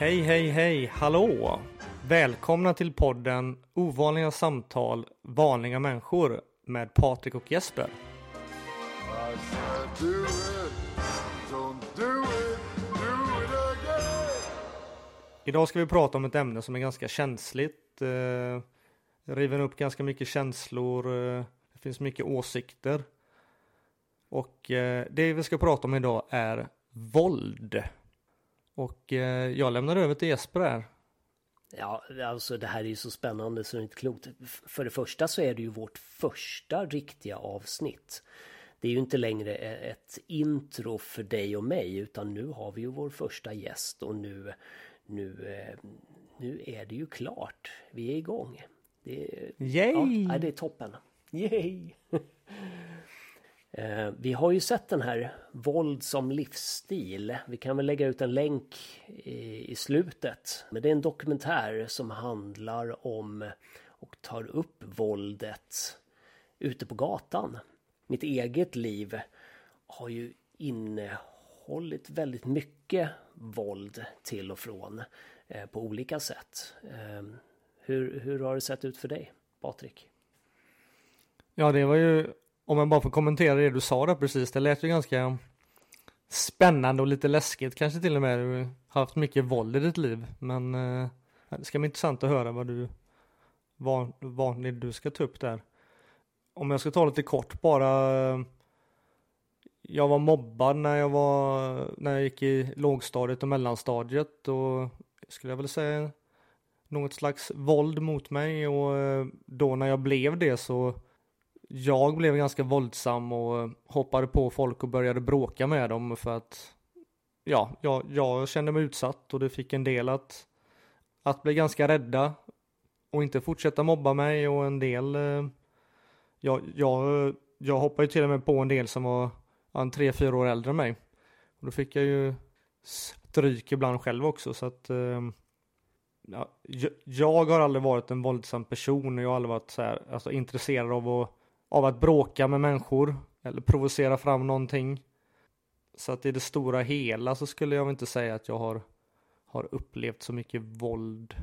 Hej, hej, hej, hallå! Välkomna till podden Ovanliga samtal, vanliga människor med Patrik och Jesper. Idag ska vi prata om ett ämne som är ganska känsligt. Eh, river upp ganska mycket känslor. Eh, det finns mycket åsikter. Och eh, det vi ska prata om idag är våld. Och eh, jag lämnar över till Jesper här. Ja, alltså det här är ju så spännande så det är inte klokt. För det första så är det ju vårt första riktiga avsnitt. Det är ju inte längre e- ett intro för dig och mig utan nu har vi ju vår första gäst och nu, nu, eh, nu är det ju klart. Vi är igång. Det är, Yay! Ja, det är toppen. Yay! Eh, vi har ju sett den här våld som livsstil. Vi kan väl lägga ut en länk i, i slutet. Men det är en dokumentär som handlar om och tar upp våldet ute på gatan. Mitt eget liv har ju innehållit väldigt mycket våld till och från eh, på olika sätt. Eh, hur, hur har det sett ut för dig, Patrik? Ja, det var ju, om jag bara får kommentera det du sa där precis, det lät ju ganska spännande och lite läskigt kanske till och med. Du har haft mycket våld i ditt liv, men eh, det ska bli intressant att höra vad du, vad, vad det du ska ta upp där. Om jag ska ta lite kort bara. Jag var mobbad när jag var, när jag gick i lågstadiet och mellanstadiet och skulle jag väl säga något slags våld mot mig och eh, då när jag blev det så jag blev ganska våldsam och eh, hoppade på folk och började bråka med dem för att ja, jag, jag kände mig utsatt och det fick en del att, att bli ganska rädda och inte fortsätta mobba mig och en del eh, jag, jag, jag hoppade ju till och med på en del som var en tre, fyra år äldre än mig. Och då fick jag ju stryk ibland själv också så att eh, ja, jag, jag har aldrig varit en våldsam person och jag har aldrig varit så här, alltså, intresserad av att, av att bråka med människor eller provocera fram någonting. Så att i det stora hela så skulle jag inte säga att jag har, har upplevt så mycket våld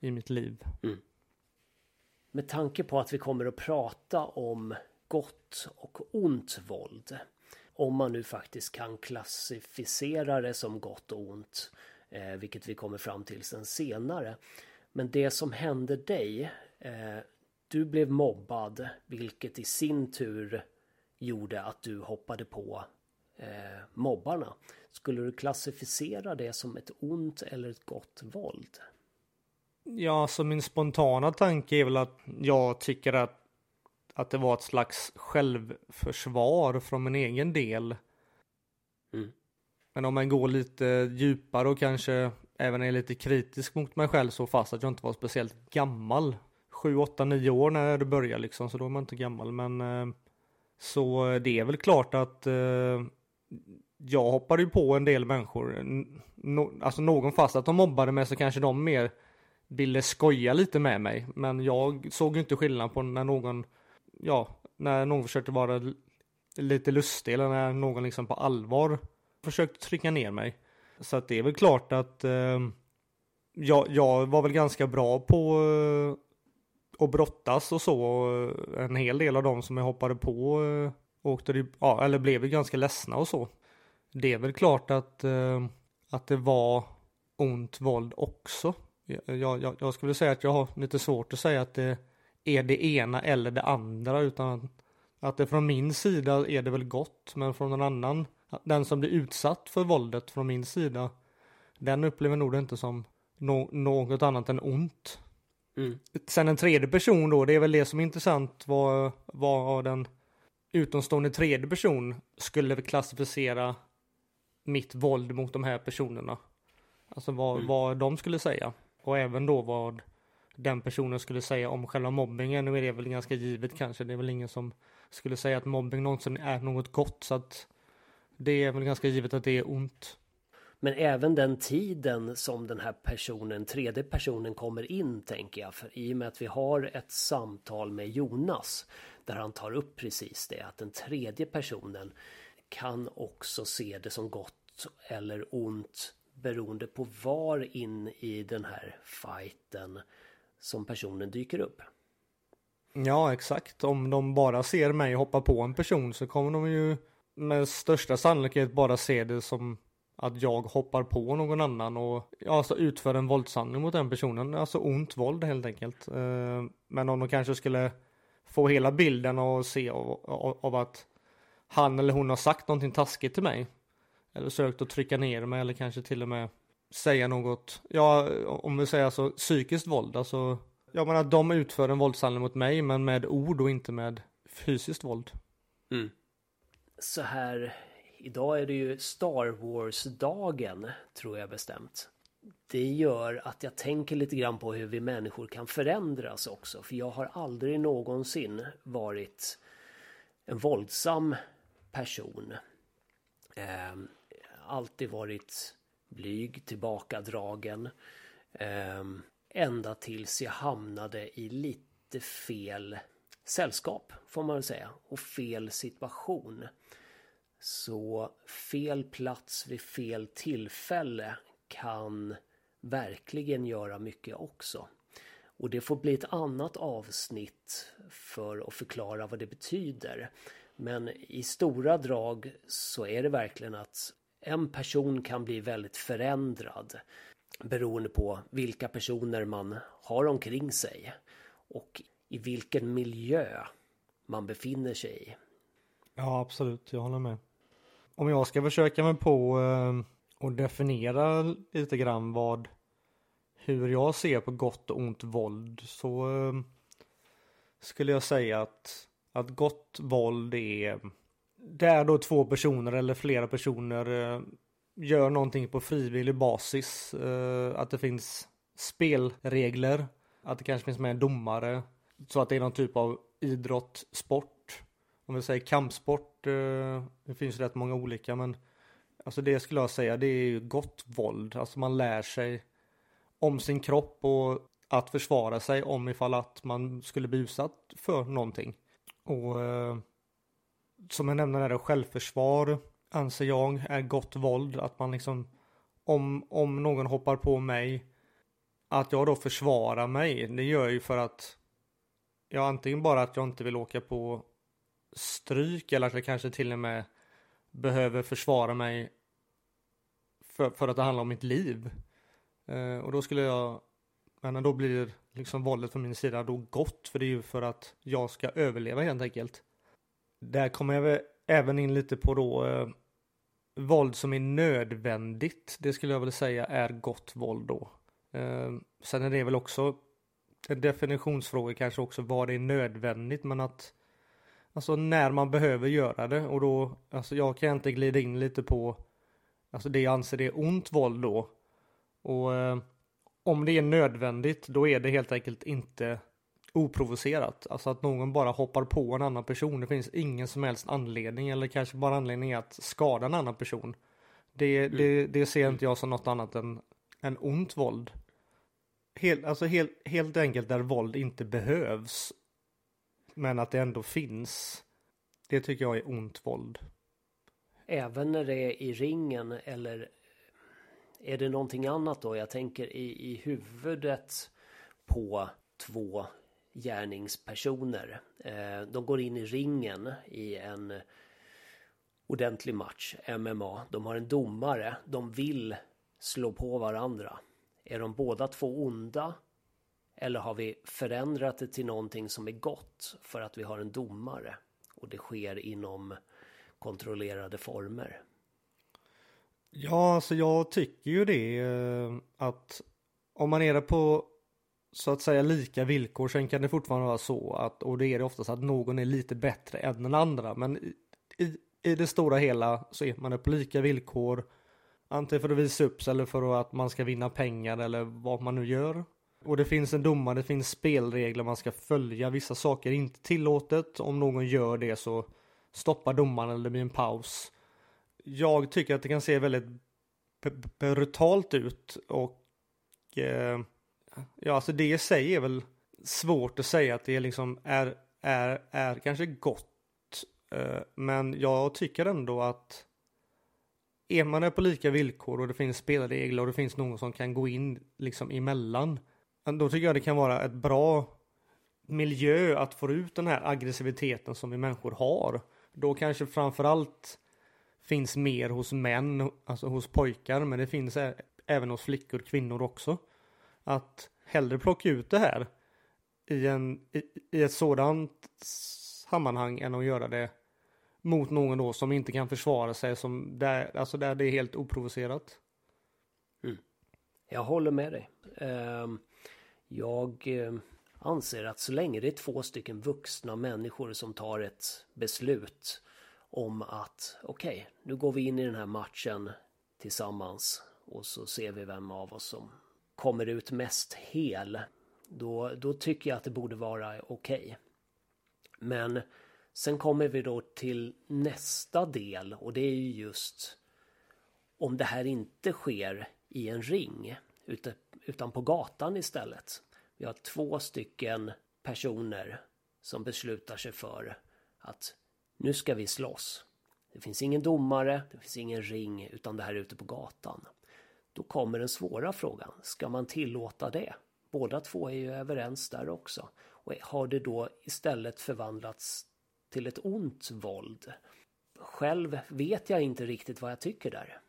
i mitt liv. Mm. Med tanke på att vi kommer att prata om gott och ont våld. Om man nu faktiskt kan klassificera det som gott och ont. Eh, vilket vi kommer fram till sen senare. Men det som hände dig. Eh, du blev mobbad. Vilket i sin tur gjorde att du hoppade på eh, mobbarna. Skulle du klassificera det som ett ont eller ett gott våld? Ja, så min spontana tanke är väl att jag tycker att, att det var ett slags självförsvar från min egen del. Mm. Men om man går lite djupare och kanske även är lite kritisk mot mig själv så fast att jag inte var speciellt gammal. 7, 8, 9 år när det började liksom så då är man inte gammal men eh, så det är väl klart att eh, jag hoppade ju på en del människor. No, alltså någon fast att de mobbade mig så kanske de mer ville skoja lite med mig. Men jag såg ju inte skillnad på när någon, ja, när någon försökte vara lite lustig eller när någon liksom på allvar försökte trycka ner mig. Så att det är väl klart att eh, jag, jag var väl ganska bra på eh, och brottas och så. Och En hel del av dem som jag hoppade på eh, åkte, ja, eller blev ju ganska ledsna och så. Det är väl klart att, eh, att det var ont våld också. Jag, jag, jag skulle säga att jag har lite svårt att säga att det är det ena eller det andra utan att det från min sida är det väl gott men från någon annan, den som blir utsatt för våldet från min sida, den upplever nog det inte som no något annat än ont. Mm. Sen en tredje person då, det är väl det som är intressant vad, vad den utomstående tredje person skulle klassificera mitt våld mot de här personerna. Alltså vad, vad de skulle säga. Och även då vad den personen skulle säga om själva mobbingen. Nu är det väl ganska givet kanske. Det är väl ingen som skulle säga att mobbing någonsin är något gott. Så att det är väl ganska givet att det är ont. Men även den tiden som den här personen, tredje personen kommer in tänker jag. För i och med att vi har ett samtal med Jonas där han tar upp precis det. Att den tredje personen kan också se det som gott eller ont beroende på var in i den här fighten som personen dyker upp. Ja, exakt. Om de bara ser mig hoppa på en person så kommer de ju med största sannolikhet bara se det som att jag hoppar på någon annan och alltså utför en våldshandling mot den personen. Alltså ont våld helt enkelt. Eh, men om de kanske skulle få hela bilden och se av, av, av att han eller hon har sagt någonting taskigt till mig. Eller sökt att trycka ner mig eller kanske till och med säga något, ja om vi säger så psykiskt våld, alltså jag menar de utför en våldshandling mot mig men med ord och inte med fysiskt våld. Mm. Så här, idag är det ju Star Wars-dagen tror jag bestämt. Det gör att jag tänker lite grann på hur vi människor kan förändras också. För jag har aldrig någonsin varit en våldsam person. Eh, alltid varit blyg, tillbakadragen. Eh, ända tills jag hamnade i lite fel sällskap får man väl säga och fel situation. Så fel plats vid fel tillfälle kan verkligen göra mycket också. Och det får bli ett annat avsnitt för att förklara vad det betyder. Men i stora drag så är det verkligen att en person kan bli väldigt förändrad beroende på vilka personer man har omkring sig och i vilken miljö man befinner sig i. Ja, absolut, jag håller med. Om jag ska försöka mig på eh, och definiera lite grann vad hur jag ser på gott och ont våld så eh, skulle jag säga att, att gott våld är där då två personer eller flera personer eh, gör någonting på frivillig basis. Att det finns spelregler, att det kanske finns med en domare. Så att det är någon typ av idrott, sport. Om vi säger kampsport, eh, det finns rätt många olika men Alltså det skulle jag säga, det är ju gott våld. Alltså man lär sig om sin kropp och att försvara sig om ifall att man skulle bli utsatt för någonting. Och eh, som jag nämnde där, självförsvar anser jag är gott våld. Att man liksom, om, om någon hoppar på mig, att jag då försvarar mig. Det gör jag ju för att jag antingen bara att jag inte vill åka på stryk eller att jag kanske till och med behöver försvara mig för, för att det handlar om mitt liv. Eh, och då skulle jag, men då blir liksom våldet från min sida då gott för det är ju för att jag ska överleva helt enkelt. Där kommer jag även in lite på då eh, våld som är nödvändigt. Det skulle jag väl säga är gott våld då. Eh, sen är det väl också en definitionsfråga kanske också vad det är nödvändigt men att Alltså när man behöver göra det och då, alltså jag kan inte glida in lite på Alltså det jag anser är ont våld då. Och eh, om det är nödvändigt då är det helt enkelt inte oprovocerat. Alltså att någon bara hoppar på en annan person. Det finns ingen som helst anledning eller kanske bara anledning att skada en annan person. Det, mm. det, det ser inte jag som något annat än, än ont våld. Helt, alltså helt, helt enkelt där våld inte behövs. Men att det ändå finns. Det tycker jag är ont våld. Även när det är i ringen eller är det någonting annat då? Jag tänker i, i huvudet på två gärningspersoner. Eh, de går in i ringen i en ordentlig match, MMA. De har en domare, de vill slå på varandra. Är de båda två onda? Eller har vi förändrat det till någonting som är gott för att vi har en domare? Och det sker inom kontrollerade former. Ja, alltså jag tycker ju det eh, att om man är det på så att säga lika villkor sen kan det fortfarande vara så att och det är det oftast att någon är lite bättre än den andra men i, i, i det stora hela så är man det på lika villkor antingen för att visa upp sig eller för att man ska vinna pengar eller vad man nu gör och det finns en domare, det finns spelregler man ska följa vissa saker är inte tillåtet om någon gör det så stoppar domaren eller det blir en paus. Jag tycker att det kan se väldigt brutalt ut och eh, ja, alltså det i sig är väl svårt att säga att det liksom är, är, är kanske gott. Eh, men jag tycker ändå att är man är på lika villkor och det finns spelregler och det finns någon som kan gå in liksom emellan. Då tycker jag det kan vara ett bra miljö att få ut den här aggressiviteten som vi människor har. Då kanske framförallt finns mer hos män, alltså hos pojkar, men det finns även hos flickor, kvinnor också. Att hellre plocka ut det här i, en, i, i ett sådant sammanhang än att göra det mot någon då som inte kan försvara sig, som där, alltså där det är helt oprovocerat. Mm. Jag håller med dig. Um, jag eh, anser att så länge det är två stycken vuxna människor som tar ett beslut om att okej, nu går vi in i den här matchen tillsammans och så ser vi vem av oss som kommer ut mest hel. Då, då tycker jag att det borde vara okej. Men sen kommer vi då till nästa del och det är ju just om det här inte sker i en ring utan utan på gatan istället. Vi har två stycken personer som beslutar sig för att nu ska vi slåss. Det finns ingen domare, det finns ingen ring, utan det här är ute på gatan. Då kommer den svåra frågan, ska man tillåta det? Båda två är ju överens där också. Och har det då istället förvandlats till ett ont våld? Själv vet jag inte riktigt vad jag tycker där.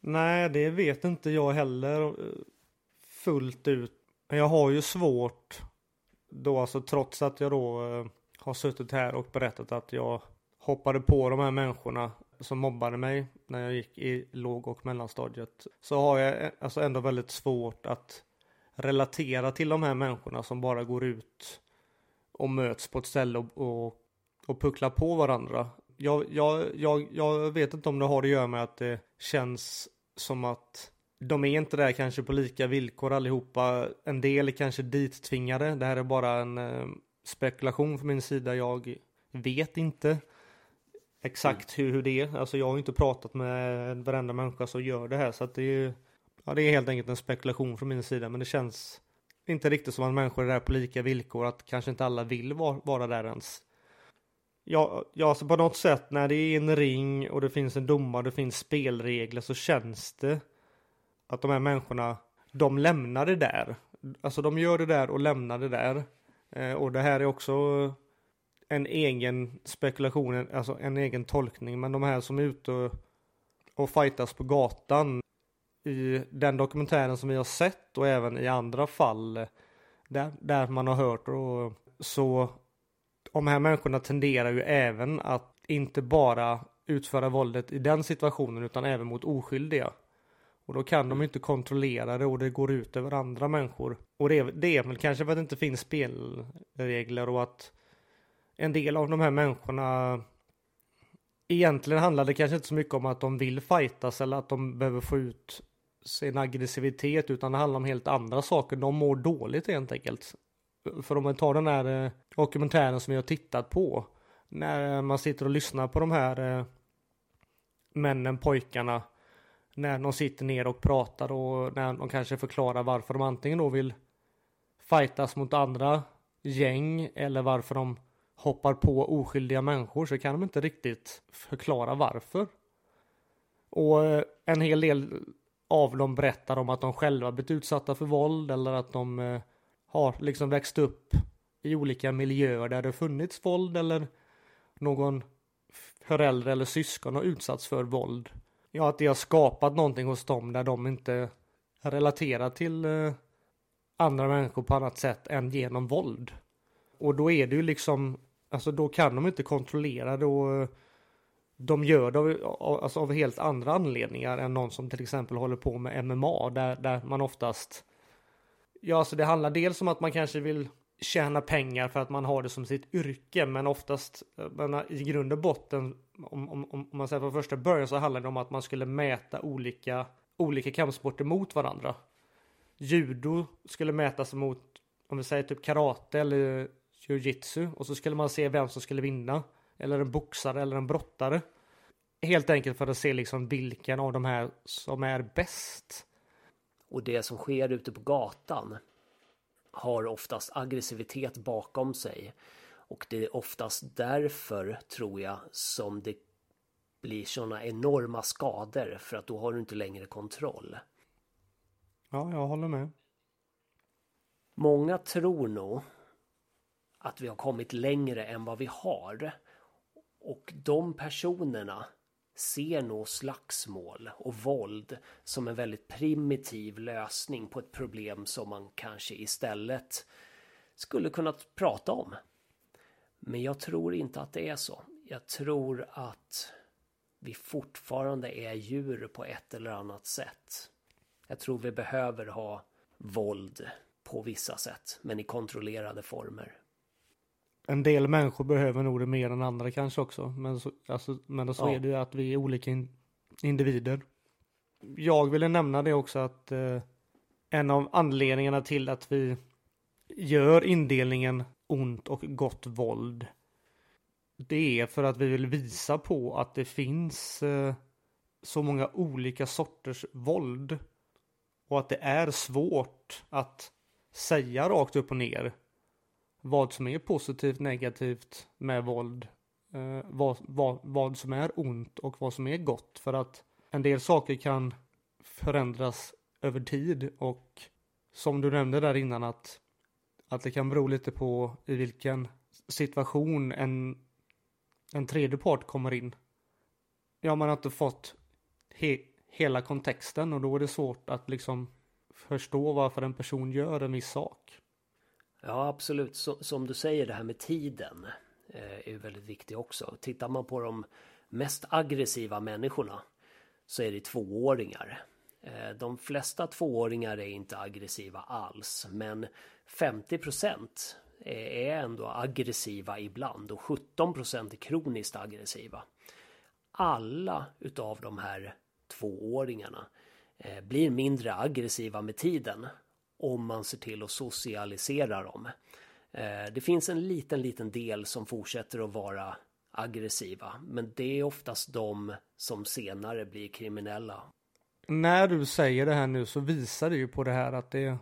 Nej, det vet inte jag heller fullt ut. Men jag har ju svårt då, alltså trots att jag då eh, har suttit här och berättat att jag hoppade på de här människorna som mobbade mig när jag gick i låg och mellanstadiet. Så har jag eh, alltså ändå väldigt svårt att relatera till de här människorna som bara går ut och möts på ett ställe och, och, och pucklar på varandra. Jag, jag, jag, jag vet inte om det har att göra med att det känns som att de är inte där kanske på lika villkor allihopa. En del är kanske dittvingade. Det här är bara en eh, spekulation från min sida. Jag vet inte exakt hur, hur det är. Alltså jag har inte pratat med varenda människa som gör det här. Så att det är, ja, det är helt enkelt en spekulation från min sida. Men det känns inte riktigt som att människor är där på lika villkor. Att kanske inte alla vill vara, vara där ens. Ja, ja, alltså på något sätt när det är en ring och det finns en domare och det finns spelregler så känns det att de här människorna, de lämnar det där. Alltså de gör det där och lämnar det där. Eh, och det här är också en egen spekulation, alltså en egen tolkning. Men de här som är ute och, och fightas på gatan i den dokumentären som vi har sett och även i andra fall där, där man har hört och så de här människorna tenderar ju även att inte bara utföra våldet i den situationen utan även mot oskyldiga. Och då kan de inte kontrollera det och det går ut över andra människor. Och det är, det är väl kanske för att det inte finns spelregler och att en del av de här människorna egentligen handlar det kanske inte så mycket om att de vill fightas eller att de behöver få ut sin aggressivitet utan det handlar om helt andra saker. De mår dåligt helt enkelt. För om man tar den här eh, dokumentären som jag har tittat på. När man sitter och lyssnar på de här eh, männen, pojkarna. När de sitter ner och pratar och när de kanske förklarar varför de antingen då vill fightas mot andra gäng eller varför de hoppar på oskyldiga människor så kan de inte riktigt förklara varför. Och eh, en hel del av dem berättar om att de själva blivit utsatta för våld eller att de eh, har liksom växt upp i olika miljöer där det funnits våld eller någon förälder eller syskon har utsatts för våld. Ja, att det har skapat någonting hos dem där de inte relaterar till eh, andra människor på annat sätt än genom våld. Och då är det ju liksom, alltså då kan de inte kontrollera då eh, de gör det av, alltså av helt andra anledningar än någon som till exempel håller på med MMA där, där man oftast Ja, alltså det handlar dels om att man kanske vill tjäna pengar för att man har det som sitt yrke, men oftast eh, men i grund och botten om, om, om man säger från första början så handlar det om att man skulle mäta olika, olika kampsporter mot varandra. Judo skulle mätas mot, om vi säger typ karate eller jujitsu och så skulle man se vem som skulle vinna. Eller en boxare eller en brottare. Helt enkelt för att se liksom vilken av de här som är bäst. Och det som sker ute på gatan har oftast aggressivitet bakom sig. Och det är oftast därför, tror jag, som det blir sådana enorma skador för att då har du inte längre kontroll. Ja, jag håller med. Många tror nog att vi har kommit längre än vad vi har. Och de personerna ser nog slagsmål och våld som en väldigt primitiv lösning på ett problem som man kanske istället skulle kunna prata om. Men jag tror inte att det är så. Jag tror att vi fortfarande är djur på ett eller annat sätt. Jag tror vi behöver ha våld på vissa sätt, men i kontrollerade former. En del människor behöver nog det mer än andra kanske också. Men så, alltså, men så Ja. är det ju att vi är olika in, individer. Jag ville nämna det också att eh, en av anledningarna till att vi gör indelningen ont och gott våld. Det är för att vi vill visa på att det finns eh, så många olika sorters våld. Och att det är svårt att säga rakt upp och ner vad som är positivt, negativt med våld. Eh, vad, vad, vad som är ont och vad som är gott. För att en del saker kan förändras över tid och som du nämnde där innan att, att det kan bero lite på i vilken situation en, en tredje part kommer in. Ja, man har inte fått he, hela kontexten och då är det svårt att liksom förstå varför en person gör en viss sak. Ja, absolut. Så, som du säger, det här med tiden eh, är ju väldigt viktigt också. Tittar man på de mest aggressiva människorna så är det tvååringar. Eh, de flesta tvååringar är inte aggressiva alls, men 50 är ändå aggressiva ibland och 17 är kroniskt aggressiva. Alla utav de här tvååringarna eh, blir mindre aggressiva med tiden om man ser till att socialisera dem. Eh, det finns en liten, liten del som fortsätter att vara aggressiva, men det är oftast de som senare blir kriminella. När du säger det här nu så visar det ju på det här att det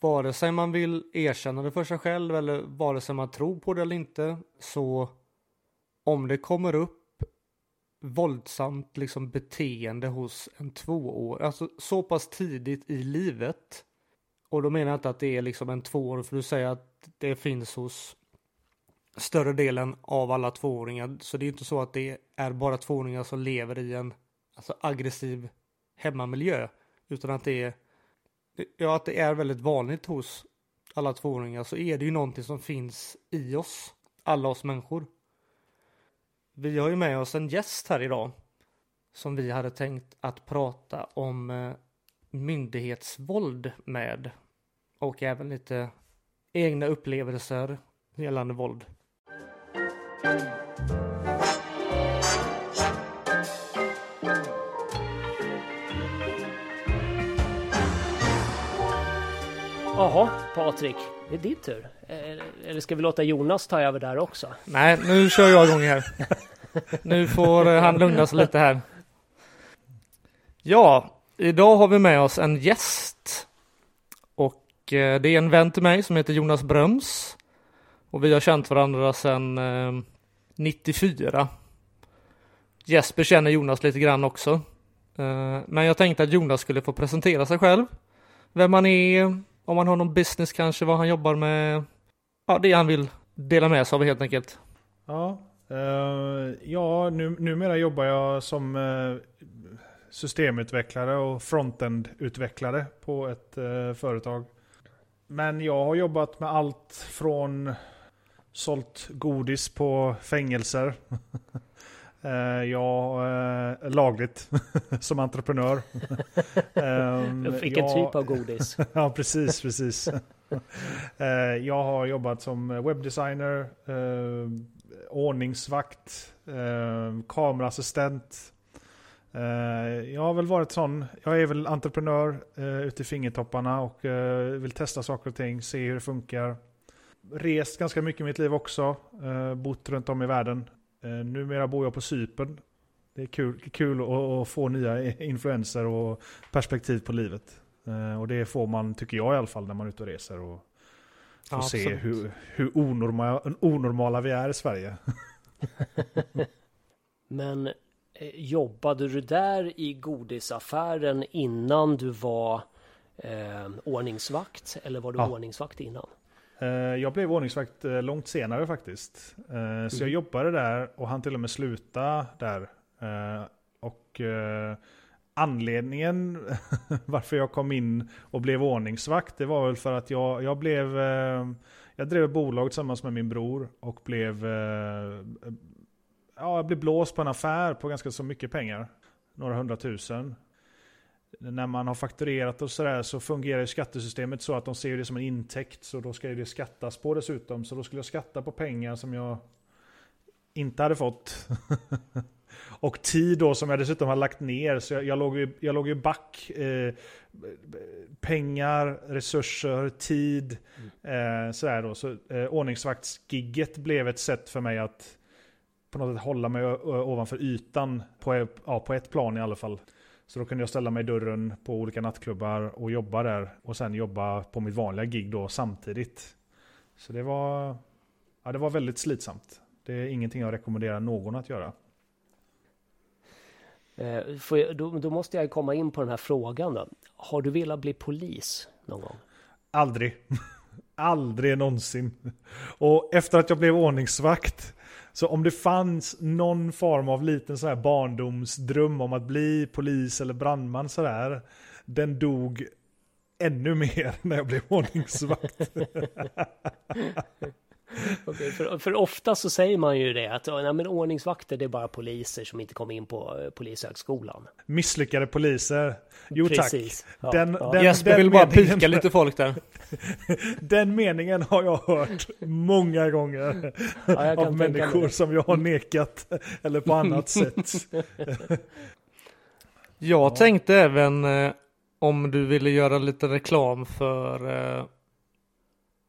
vare sig man vill erkänna det för sig själv eller vare sig man tror på det eller inte så om det kommer upp våldsamt liksom beteende hos en tvååring, alltså så pass tidigt i livet och då menar jag inte att det är liksom en tvååring för du säger att det finns hos större delen av alla tvååringar så det är inte så att det är bara tvååringar som lever i en alltså aggressiv hemmamiljö utan att det är ja, att det är väldigt vanligt hos alla tvååringar så är det ju någonting som finns i oss, alla oss människor. Vi har ju med oss en gäst här idag som vi hade tänkt att prata om eh, myndighetsvåld med och även lite egna upplevelser gällande våld. Jaha, Patrik, det är din tur. Eh, eller ska vi låta Jonas ta över där också? Nej, nu kör jag igång här. Nu får eh, han lugna sig lite här. Ja, idag har vi med oss en gäst. Och eh, det är en vän till mig som heter Jonas Bröms. Och vi har känt varandra sedan 94. Jesper känner Jonas lite grann också. Men jag tänkte att Jonas skulle få presentera sig själv. Vem han är, om han har någon business kanske, vad han jobbar med. Ja, det han vill dela med sig av helt enkelt. Ja, uh, ja nu, numera jobbar jag som uh, systemutvecklare och frontend-utvecklare på ett uh, företag. Men jag har jobbat med allt från sålt godis på fängelser. Eh, jag eh, lagligt som entreprenör. Ehm, Vilken jag- typ av godis? ja, precis, precis. Eh, jag har jobbat som webbdesigner, ordningsvakt, kameraassistent. Jag har väl varit sån, jag är väl entreprenör ute i fingertopparna och vill testa saker och ting, se hur det funkar. Rest ganska mycket i mitt liv också, eh, bott runt om i världen. Eh, numera bor jag på Cypern. Det är kul, kul att, få nya influenser och perspektiv på livet. Eh, Och det får man, tycker jag i alla fall, när man är ute och reser och får Ja, se hur, hur onormala, onormala vi är i Sverige. Men eh, jobbade du där i godisaffären innan du var eh, ordningsvakt? Eller var du Ja. ordningsvakt innan? Eh, Jag blev ordningsvakt eh, långt senare faktiskt. Eh, Så jag jobbade där och han till och med sluta där. Och anledningen varför jag kom in och blev ordningsvakt, det var väl för att jag, jag blev... Jag drev bolag tillsammans med min bror och blev... Ja, jag blev blåst på en affär på ganska så mycket pengar. Några hundratusen när man har fakturerat och sådär så fungerar ju skattesystemet så att de ser det som en intäkt. Så då ska ju det skattas på dessutom. Så då skulle jag skatta på pengar som jag inte hade fått. och tid då som jag dessutom har lagt ner. Så jag, jag, låg, ju, jag låg ju back. Eh, pengar, resurser, tid. Eh, sådär då. Så eh, ordningsvaktsgigget blev ett sätt för mig att på något sätt hålla mig ovanför ytan. På, ja, på ett plan i alla fall. Så då kunde jag ställa mig i dörren på olika nattklubbar och jobba där. Och sen jobba på mitt vanliga gig då samtidigt. Så det var, ja, det var väldigt slitsamt. Det är ingenting jag rekommenderar någon att göra. Eh, jag, då, då måste jag komma in på den här frågan då. Har du velat bli polis någon gång? Aldrig. Aldrig någonsin. Och efter att jag blev ordningsvakt. Så om det fanns någon form av liten så här barndomsdröm om att bli polis eller brandman sådär. Den dog ännu mer när jag blev ordningsvakt. Okej, för, för ofta så säger man ju det att nej, men ordningsvakter det är bara poliser som inte kom in på eh, polishögskolan. Misslyckade poliser. Jo Precis. tack. Ja, Den, ja. den, Jesper den vill bara meningen- pika lite folk där. Den meningen har jag hört många gånger. Ja, av människor som jag har nekat. Eller på annat sätt. Jag tänkte även eh, om du ville göra lite reklam för eh,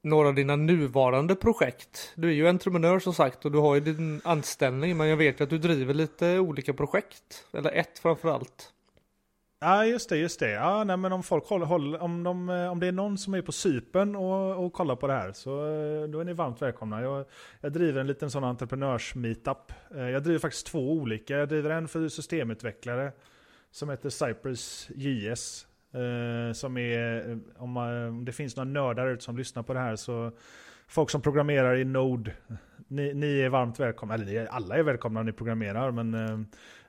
några av dina nuvarande projekt. Du är ju entreprenör som sagt och du har ju din anställning men jag vet ju att du driver lite olika projekt. Eller ett framförallt. Ja, just det, just det. Ja, nej, men om folk håller, håller om, de, eh, om det är någon som är på Sypen och, och kollar på det här så eh, då är ni varmt välkomna. Jag, jag driver en liten sån entreprenörs-meetup. Eh, jag driver faktiskt två olika. Jag driver en för systemutvecklare som heter Cypress JS. Uh, Som är, eh, om, man, om det finns några nördar ute som lyssnar på det här så folk som programmerar i Node, ni, ni är varmt välkomna. Eller alla är välkomna om ni programmerar men uh,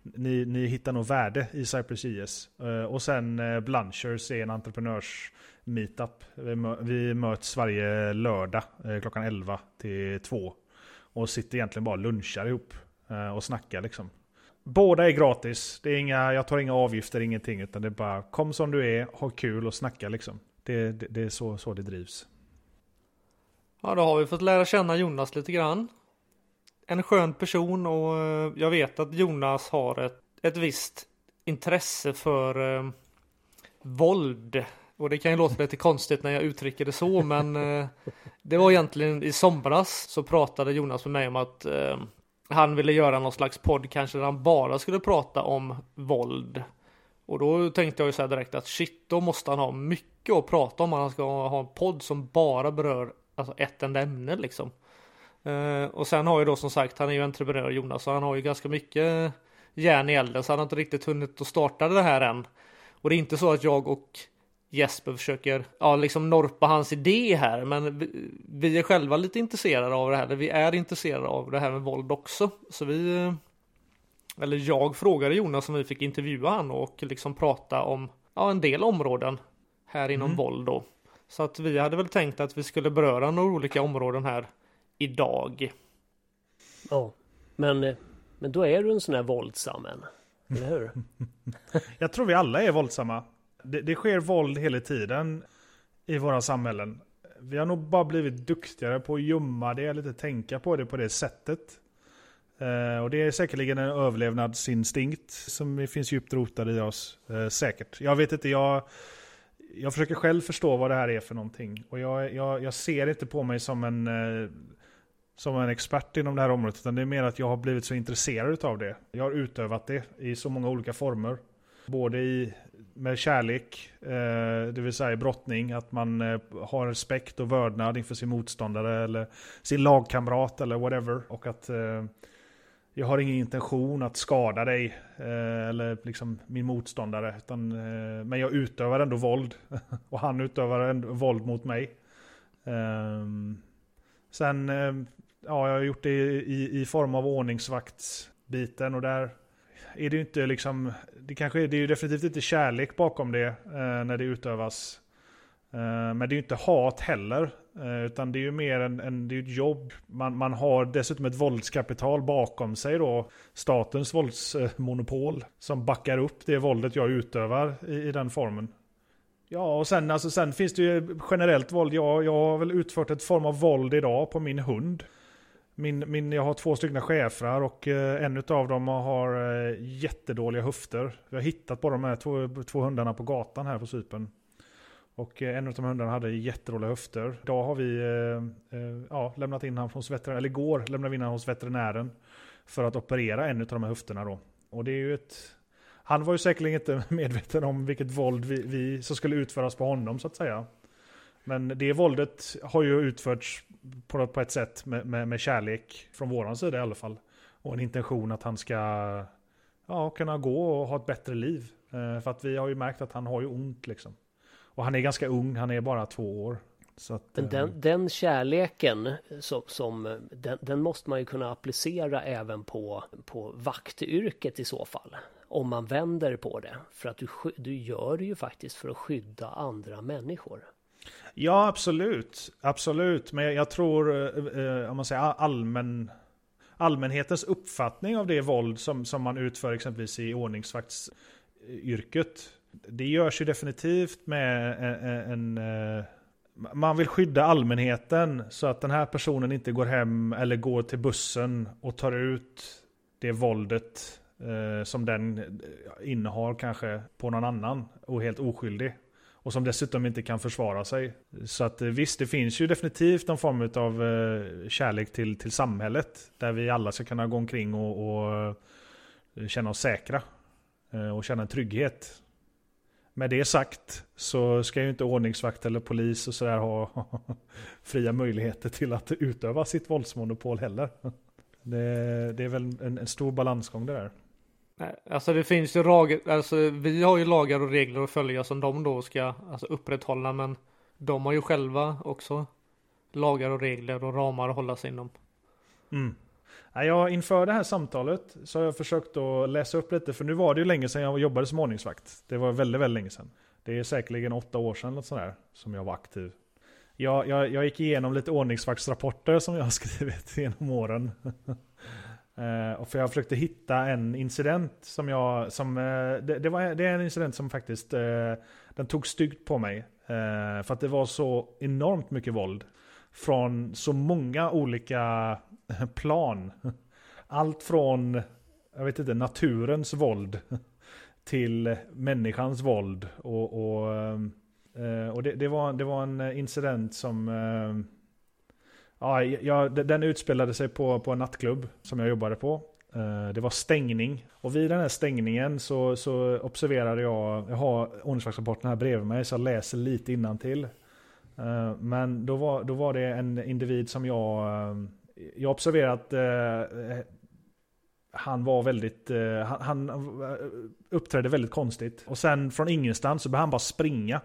ni, ni hittar nog värde i Cypress JS. Uh, och sen eh, Blanchers är en entreprenörs meetup. Vi, mö- vi möts varje lördag klockan 11 till 2. Och sitter egentligen bara och lunchar ihop och snackar liksom. Båda är gratis. Det är inga, jag tar inga avgifter, ingenting. Utan det är bara kom som du är, ha kul och snacka liksom. Det, det, det är så, så det drivs. Ja, då har vi fått lära känna Jonas lite grann. En skön person och eh, jag vet att Jonas har ett, ett visst intresse för eh, våld. Och det kan ju låta lite konstigt när jag uttrycker det så, men eh, det var egentligen i somras så pratade Jonas med mig om att eh, han ville göra någon slags podd kanske där han bara skulle prata om våld. Och då tänkte jag ju så här direkt att shit, då måste han ha mycket att prata om. Han ska ha en podd som bara berör alltså ett enda ämne liksom. Uh, och sen har ju då som sagt, han är ju entreprenör Jonas, så han har ju ganska mycket järn i elden, så han har inte riktigt hunnit att starta det här än. Och det är inte så att jag och Jesper försöker, ja liksom norpa hans idé här, men vi, vi är själva lite intresserade av det här, vi är intresserade av det här med våld också. Så vi, eller jag frågade Jonas om vi fick intervjua han och liksom prata om, ja en del områden här inom våld då. Så att vi hade väl tänkt att vi skulle beröra några olika områden här idag. Ja, men, men då är du en sån här våldsam en. Eller hur? Jag tror vi alla är våldsamma. Det, det sker våld hela tiden i våra samhällen. Vi har nog bara blivit duktigare på att gömma det eller inte tänka på det på det sättet. Eh, och det är säkerligen en överlevnadsinstinkt som finns djupt rotad i oss. Eh, säkert. Jag vet inte, jag, jag försöker själv förstå vad det här är för någonting. Och jag, jag, jag ser inte på mig som en, eh, som en expert inom det här området. Utan det är mer att jag har blivit så intresserad av det. Jag har utövat det i så många olika former. Både i, med kärlek, eh, det vill säga i brottning, att man eh, har respekt och vördnad inför sin motståndare eller sin lagkamrat eller whatever. Och att, eh, jag har ingen intention att skada dig eller liksom min motståndare. Utan, men jag utövar ändå våld. Och han utövar ändå våld mot mig. Ehm, sen, ja, jag har gjort det i, i form av ordningsvaktsbiten och där är det ju inte liksom, det kanske är, det är ju definitivt inte kärlek bakom det eh, när det utövas. Eh, men det är ju inte hat heller. Eh, utan det är ju mer en, en det är ett jobb. Man, man har dessutom ett våldskapital bakom sig då. Statens våldsmonopol. Som backar upp det våldet jag utövar i, i den formen. Ja, och sen, alltså, sen finns det ju generellt våld. Jag, jag har väl utfört ett form av våld idag på min hund. Min, min, jag har två stycken schäfrar och eh, en av dem har eh, jättedåliga höfter. Vi har hittat på de här två, två hundarna på gatan här på Cypern. Och eh, en av de hundarna hade jättedåliga höfter. Idag har vi eh, ja, lämnat in honom hos veterinären, eller igår lämnade vi in honom hos veterinären. För att operera en av de här höfterna då. Och det är ju ett... Han var ju säkerligen inte medveten om vilket våld vi, vi som skulle utföras på honom så att säga. Men det våldet har ju utförts på, på ett sätt med, med, med kärlek från våran sida i alla fall. Och en intention att han ska ja, kunna gå och ha ett bättre liv. Eh, för att vi har ju märkt att han har ju ont liksom. Och han är ganska ung, han är bara två år. Så att, Men eh, den, den kärleken som, som den, den måste man ju kunna applicera även på, på vaktyrket i så fall. Om man vänder på det. För att du, du gör det ju faktiskt för att skydda andra människor. Ja, absolut. Absolut. Men jag, tror, eh, eh, om man säger allmän, allmänhetens uppfattning av det våld som, som man utför exempelvis i ordningsvaktsyrket. Det görs ju definitivt med en, en, en eh, man vill skydda allmänheten så att den här personen inte går hem eller går till bussen och tar ut det våldet eh, som den innehar kanske på någon annan och helt oskyldig. Och som dessutom inte kan försvara sig. Så att eh, visst, det finns ju definitivt någon form av eh, kärlek till, till samhället. Där vi alla ska kunna gå omkring och, och eh, känna oss säkra. Eh, och känna en trygghet. Med det sagt så ska ju inte ordningsvakt eller polis och sådär ha fria möjligheter till att utöva sitt våldsmonopol heller. Det, det är väl en, en stor balansgång det där. Nej, Alltså det finns ju lag, alltså vi har ju lagar och regler att följa som de då ska alltså, upprätthålla men de har ju själva också lagar och regler och ramar att hålla sig inom. Mm. Ja, inför det här samtalet så har jag försökt att läsa upp lite, för nu var det ju länge sedan jag jobbade som ordningsvakt. Det var väldigt, väldigt länge sedan. Det är säkerligen åtta år sedan något sånt där, som jag var aktiv. Jag, jag, jag gick igenom lite ordningsvaktsrapporter som jag har skrivit genom åren. Eh, och för jag försökte hitta en incident som jag, som, eh, det, det, var, det är en incident som faktiskt, eh, den tog styggt på mig. För att det var så enormt mycket våld. Från så många olika plan. Allt från, jag vet inte, naturens våld till människans våld. Och, och, och det, det, var, det var en incident som Ja, jag, den utspelade sig på, på en nattklubb som jag jobbade på. Eh, det var stängning. Och vid den här stängningen så, så observerade jag, jag har ordningsvaktsrapporten här bredvid mig så jag läser lite innantill. Eh, men då var, då var det en individ som jag, eh, jag observerade att han var väldigt, han, han uppträdde väldigt konstigt. Och sen från ingenstans så började han bara springa.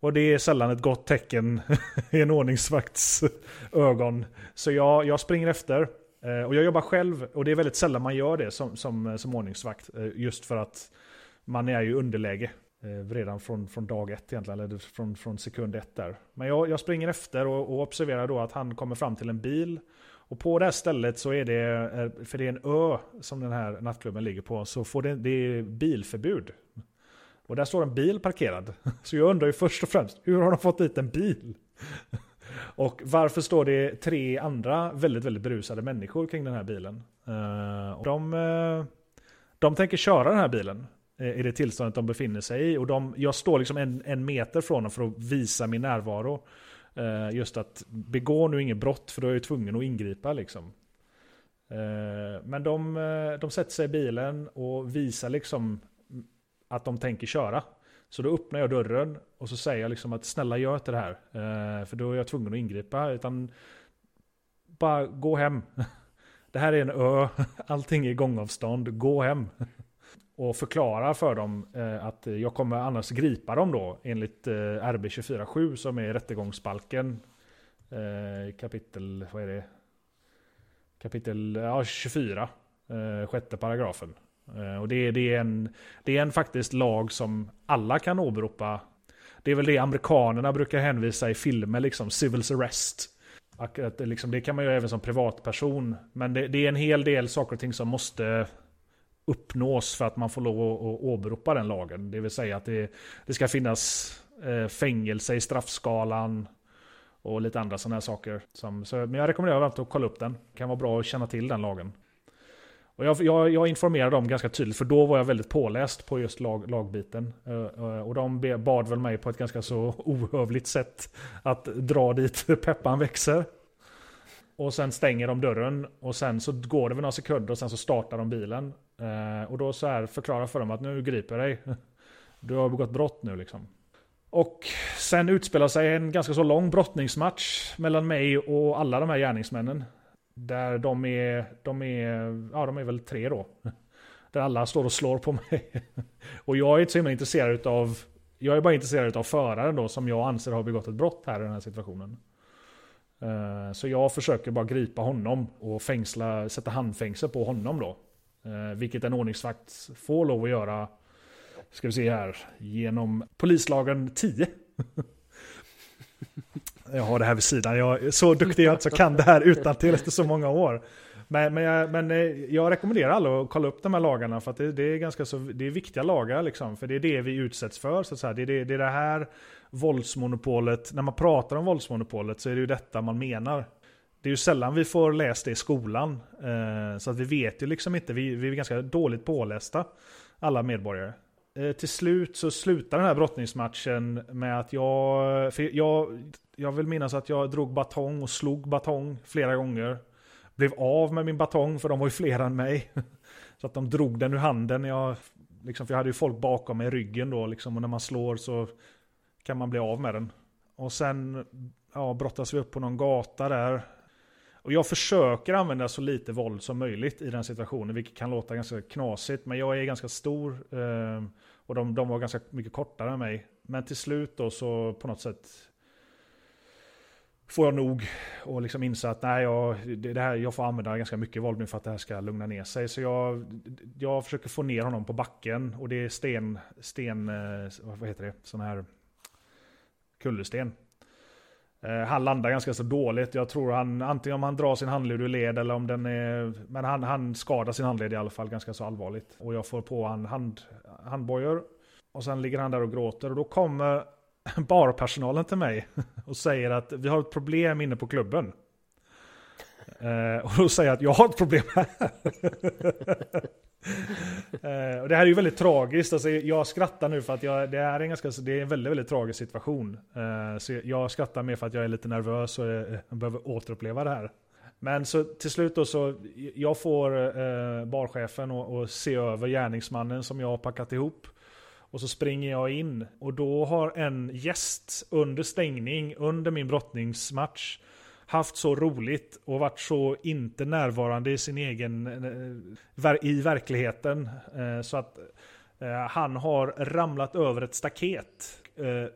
Och det är sällan ett gott tecken i en ordningsvakts ögon. Så jag, jag springer efter. Eh, och jag jobbar själv och det är väldigt sällan man gör det som, som, som ordningsvakt. Eh, just för att man är ju i underläge. Eh, redan från, från dag ett egentligen, eller från, från sekund ett där. Men jag, jag springer efter och, och observerar då att han kommer fram till en bil. Och på det här stället så är det, för det är en ö som den här nattklubben ligger på, så får det, det är bilförbud. Och där står en bil parkerad. Så jag undrar ju först och främst, hur har de fått dit en bil? Och varför står det tre andra väldigt, väldigt berusade människor kring den här bilen? Eh, de, eh, de tänker köra den här bilen eh, i det tillståndet de befinner sig i. Och de, jag står liksom en, en meter från dem för att visa min närvaro. Just att begå nu inget brott för då är jag ju tvungen att ingripa liksom. Men de, de sätter sig i bilen och visar liksom att de tänker köra. Så då öppnar jag dörren och så säger jag liksom att snälla gör inte det här. Eh, för då är jag tvungen att ingripa. Utan bara gå hem. det här är en ö, allting är gångavstånd, gå hem. Och förklarar för dem eh, att jag kommer annars gripa dem då enligt eh, RB 24.7 som är rättegångsbalken. Eh, kapitel, vad är det? Kapitel ja, 24, eh, sjätte paragrafen. Eh, och det, det, är en, det är en faktiskt lag som alla kan åberopa. Det är väl det amerikanerna brukar hänvisa i filmer, liksom civils arrest. Att, det, liksom, det kan man ju även som privatperson. Men det, det, är en hel del saker och ting som måste uppnås för att man får lov att, att åberopa den lagen. Det vill säga att det, det ska finnas eh, fängelse i straffskalan och lite andra sådana här saker. Som, så, men jag rekommenderar varmt att kolla upp den. Det kan vara bra att känna till den lagen. Och jag, jag, jag informerade dem ganska tydligt, för då var jag väldigt påläst på just lag, lagbiten. Eh, eh, och de bad väl mig på ett ganska så ohövligt sätt att dra dit peppan växer. Och sen stänger de dörren och sen så går det väl några sekunder och sen så startar de bilen. Eh, och då så här förklarar för dem att nu griper jag dig. Du har begått brott nu liksom. Och sen utspelar sig en ganska så lång brottningsmatch mellan mig och alla de här gärningsmännen. Där de är, de är, ja de är väl tre då. Där alla står och slår på mig. Och jag är inte så himla intresserad av, jag är bara intresserad av föraren då som jag anser har begått ett brott här i den här situationen. Eh, så jag försöker bara gripa honom och fängsla, sätta handfängsel på honom då. Eh, vilket en ordningsvakt får lov att göra, ska vi se här, genom polislagen 10. Jag har det här vid sidan. Jag är så duktig jag så kan det här utan till efter så många år. Men, men, jag, men eh, jag rekommenderar alla att kolla upp de här lagarna för att det, det, är ganska så, det är viktiga lagar liksom. För det är det vi utsätts för. Så att säga. Det, är det, det är det här våldsmonopolet, när man pratar om våldsmonopolet så är det ju detta man menar. Det är ju sällan vi får läst det i skolan. Eh, så att vi vet ju liksom inte, vi, vi är ganska dåligt pålästa, alla medborgare. Eh, till slut så slutar den här brottningsmatchen med att jag, för jag, jag vill minnas att jag drog batong och slog batong flera gånger. Blev av med min batong för de var ju fler än mig. Så att de drog den ur handen. Jag, liksom, för jag hade ju folk bakom mig i ryggen då liksom, och när man slår så kan man bli av med den. Och sen ja, brottas vi upp på någon gata där. Och jag försöker använda så lite våld som möjligt i den situationen, vilket kan låta ganska knasigt. Men jag är ganska stor eh, och de, de var ganska mycket kortare än mig. Men till slut då så på något sätt får jag nog och liksom inse att nej, jag, det här, jag får använda ganska mycket våld nu för att det här ska lugna ner sig. Så jag, jag försöker få ner honom på backen och det är sten, sten eh, vad heter det, sån här kullersten. Eh, han landar ganska så dåligt. Jag tror han, antingen om han drar sin handled ur led eller om den är... Men han, han skadar sin handled i alla fall ganska så allvarligt. Och jag får på han hand, handbojor. Och sen ligger han där och gråter och då kommer barpersonalen till mig och säger att vi har ett problem inne på klubben. Eh, och då säger jag att jag har ett problem här. eh, och det här är ju väldigt tragiskt. Alltså, jag skrattar nu för att jag, det är en ganska, alltså, det är en väldigt, väldigt tragisk situation. Eh, så jag skrattar mer för att jag är lite nervös och eh, jag behöver återuppleva det här. Men så till slut då så, jag får eh, barchefen att se över gärningsmannen som jag har packat ihop. Och så springer jag in och då har en gäst under stängning, under min brottningsmatch, haft så roligt och varit så inte närvarande i sin egen, eh, i verkligheten. Eh, så att eh, han har ramlat över ett staket,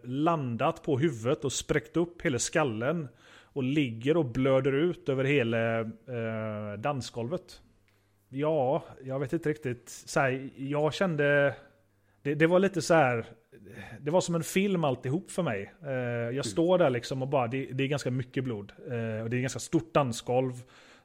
landat på huvudet och spräckt upp hela skallen. Och ligger och blöder ut över hela dansgolvet. Ja, jag vet inte riktigt. Så här, jag kände det, det, var lite så här, det var som en film alltihop för mig. Eh, jag står där liksom och bara, det, det är ganska mycket blod. Eh, och det är ganska stort dansgolv.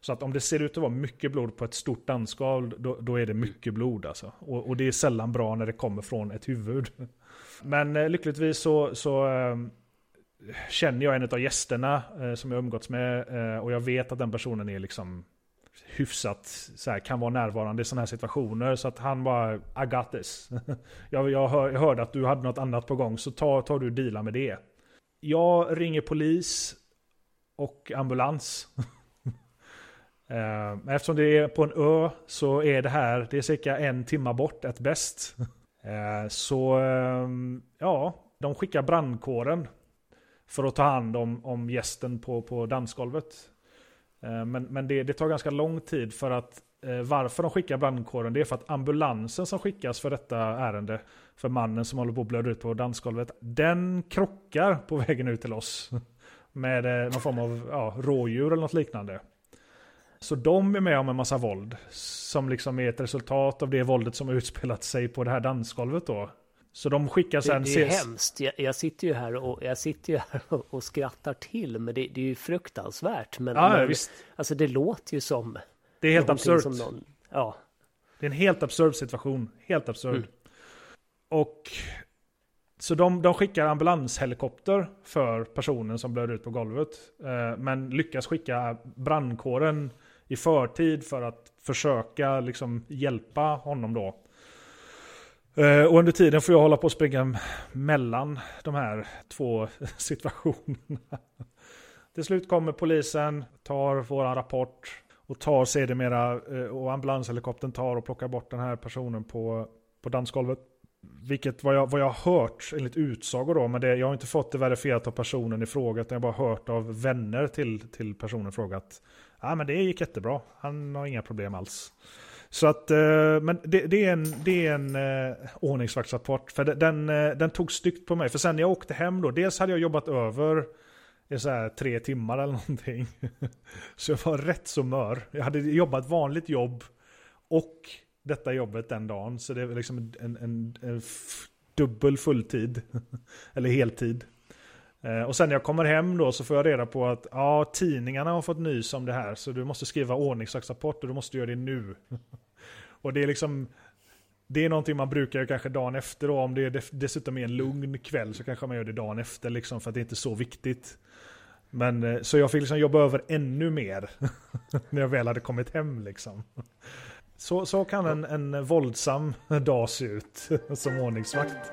Så att om det ser ut att vara mycket blod på ett stort dansgolv, då, då är det mycket blod alltså. Och, och, det är sällan bra när det kommer från ett huvud. Men eh, lyckligtvis så, så eh, känner jag en av gästerna eh, som jag umgåtts med. Eh, och jag vet att den personen är liksom hyfsat så här, kan vara närvarande i sådana här situationer. Så att han bara, I got this. jag, jag, hör, jag, hörde att du hade något annat på gång, så ta, tar du deala med det. Jag ringer polis och ambulans. Eh, eftersom det är på en ö så är det här, det är cirka en timma bort, ett bäst. Eh, så ehm, ja, de skickar brandkåren för att ta hand om, om gästen på, på dansgolvet. Eh, men, men det, det tar ganska lång tid för att eh, varför de skickar brandkåren det är för att ambulansen som skickas för detta ärende för mannen som håller på att blöda ut på dansgolvet den krockar på vägen ut till oss med eh, någon form av ja, rådjur eller något liknande. Så de är med om en massa våld som liksom är ett resultat av det våldet som utspelat sig på det här dansgolvet då. Så de skickar Det, sen... det är ses- hemskt. Jag, jag sitter ju här och, jag sitter ju här och, och skrattar till, men det, det är ju fruktansvärt. Men, Ja, men visst. alltså det låter ju som Det är helt absurt. någon, ja, Det är en helt absurd situation. Helt absurd. Mm. Och så de, de skickar ambulanshelikopter för personen som blöder ut på golvet. Eh, men lyckas skicka brandkåren i förtid för att försöka liksom hjälpa honom då. Eh, och under tiden får jag hålla på att springa mellan de här två situationerna. Till slut kommer polisen, tar våran rapport och tar sedermera eh, och ambulanshelikoptern tar och plockar bort den här personen på, på dansgolvet. Vilket vad jag, vad jag har hört enligt utsago då, men det, jag har inte fått det verifierat av personen i fråga, utan jag har bara hört av vänner till, till personen i fråga att ah, men det gick jättebra, han har inga problem alls. Så att, eh, men det, det är en, det är en eh, ordningsvaktsrapport, för den, den, eh, den tog styggt på mig. För sen när jag åkte hem då, dels hade jag jobbat över i så här tre timmar eller någonting. Så jag var rätt så mör. Jag hade jobbat vanligt jobb och detta jobbet den dagen. Så det var liksom en, en, en dubbel fulltid. Eller heltid. Eh, och sen när jag kommer hem då så får jag reda på att ja, tidningarna har fått nys om det här. Så du måste skriva ordningsrapport och du måste göra det nu. Och det är liksom det är någonting man brukar göra kanske dagen efter då. Om det är dessutom är en lugn kväll så kanske man gör det dagen efter liksom för att det inte är så viktigt. Men eh, så jag fick liksom jobba över ännu mer när jag väl hade kommit hem liksom. Så, så kan en, en våldsam dag se ut som ordningsvakt.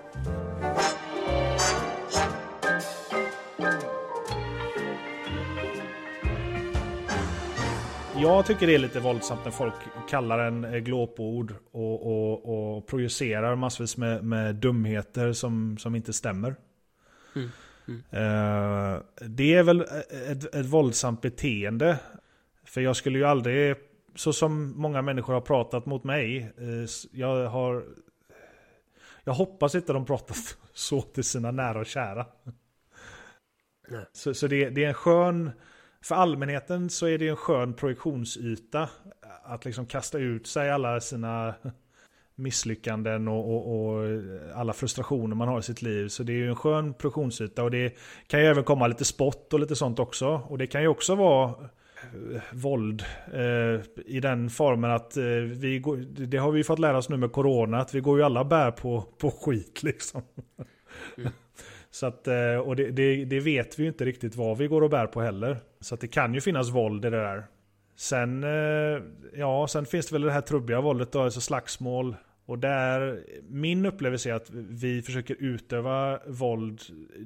Jag tycker det är lite våldsamt när folk kallar en eh, glåpord och, och, och projicerar massvis med, med dumheter som, som inte stämmer. Mm. Eh, det är väl ett, ett våldsamt beteende. För jag skulle ju aldrig, så som många människor har pratat mot mig, eh, jag har... Jag hoppas inte de pratat så till sina nära och kära. Nej. Så, så det, det är en skön... För allmänheten så är det en skön projektionsyta. Att liksom kasta ut sig alla sina misslyckanden och, och, och alla frustrationer man har i sitt liv. Så det är ju en skön projektionsyta. Och det kan ju även komma lite spott och lite sånt också. Och det kan ju också vara eh, våld eh, i den formen att eh, vi går, det har vi fått lära oss nu med corona, att vi går ju alla bär på, på skit liksom. Mm. Så att, eh, och det, det, det vet vi ju inte riktigt vad vi går och bär på heller. Så att det kan ju finnas våld i det där. Sen, eh, ja, sen finns det väl det här trubbiga våldet då, alltså slagsmål. Och där, min upplevelse är att vi försöker utöva våld.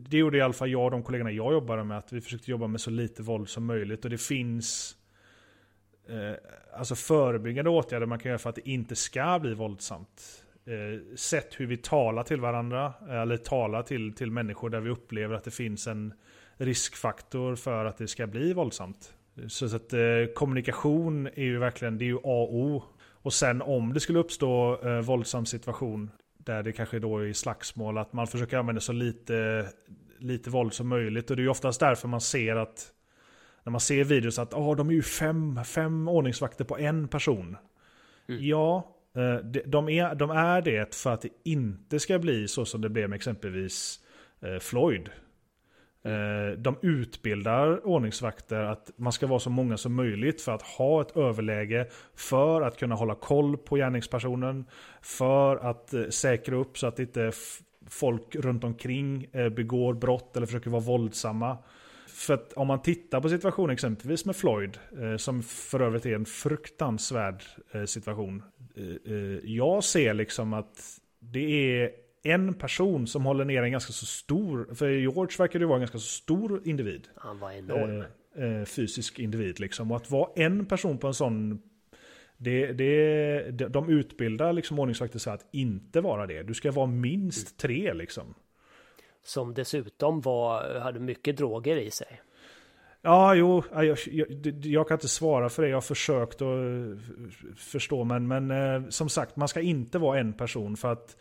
Det gjorde i alla fall jag och de kollegorna jag jobbade med. Att vi försökte jobba med så lite våld som möjligt. Och det finns eh, alltså förebyggande åtgärder man kan göra för att det inte ska bli våldsamt. Eh, sätt hur vi talar till varandra. Eller talar till, till människor där vi upplever att det finns en riskfaktor för att det ska bli våldsamt. Så, så att eh, kommunikation är ju verkligen, det är ju A och O. Och sen om det skulle uppstå eh, våldsam situation där det kanske då är slagsmål, att man försöker använda så lite, lite våld som möjligt. Och det är ju oftast därför man ser att när man ser videos att oh, de är ju fem, fem ordningsvakter på en person. Ja, eh, Eh, de- är, de är det för att det inte ska bli så som det blev med exempelvis eh, Floyd. Eh, de utbildar ordningsvakter att man ska vara så många som möjligt för att ha ett överläge, för att kunna hålla koll på gärningspersonen, för att säkra upp så att inte folk runt omkring begår brott eller försöker vara våldsamma. För att om man tittar på situationen exempelvis med Floyd, som för övrigt är en fruktansvärd situation. Eh, eh, jag ser liksom att det är en person som håller ner en ganska så stor, för George verkar ju vara en ganska så stor individ. Han var enorm. Eh, eh, fysisk individ liksom. Och att vara en person på en sån det, det, de- de utbildar liksom ordningsvakter så att inte vara det. Du ska vara minst tre liksom. Som dessutom var, hade mycket droger i sig. Ja, jo, jag, jag, jag kan inte svara för det. Jag har försökt att eh, förstå. Men, men eh, som sagt, man ska inte vara en person. För att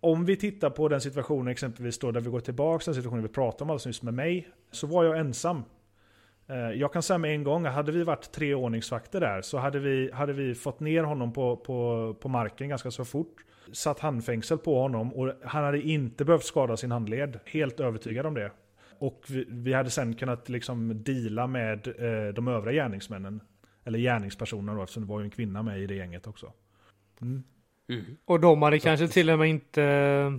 om vi tittar på den situationen exempelvis då där vi går tillbaka till den situationen vi pratade om alldeles nyss med mig. Så var jag ensam. Eh, jag kan säga med en gång, hade vi varit tre ordningsvakter där så hade vi, hade vi fått ner honom på, på, på marken ganska så fort. Satt handfängsel på honom och han hade inte behövt skada sin handled. Helt övertygad om det. Och vi, vi hade sen kunnat liksom deala med eh, de övriga gärningsmännen. Eller gärningspersonerna då, eftersom det var ju en kvinna med i det gänget också. Mm. Och de hade kanske till och med inte eh,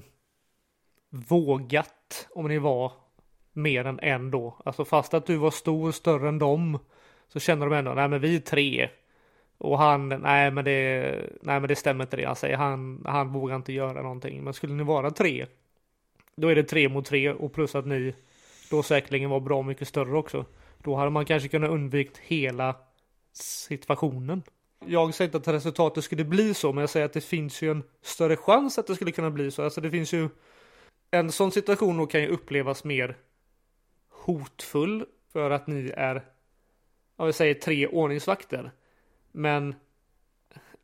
vågat om ni var mer än en då. Alltså fast att du var stor, större än dem. Så känner de ändå, nej men vi är tre. Och han, nej men det, nej men det stämmer inte det han säger. Han, han vågar inte göra någonting. Men skulle ni vara tre. Då är det tre mot tre och plus att ni då säkerligen var bra mycket större också. Då hade man kanske kunnat undvikt hela situationen. Jag säger inte att resultatet skulle bli så, men jag säger att det finns ju en större chans att det skulle kunna bli så. Alltså det finns ju en sån situation då kan ju upplevas mer hotfull för att ni är, jag vi säger tre ordningsvakter. Men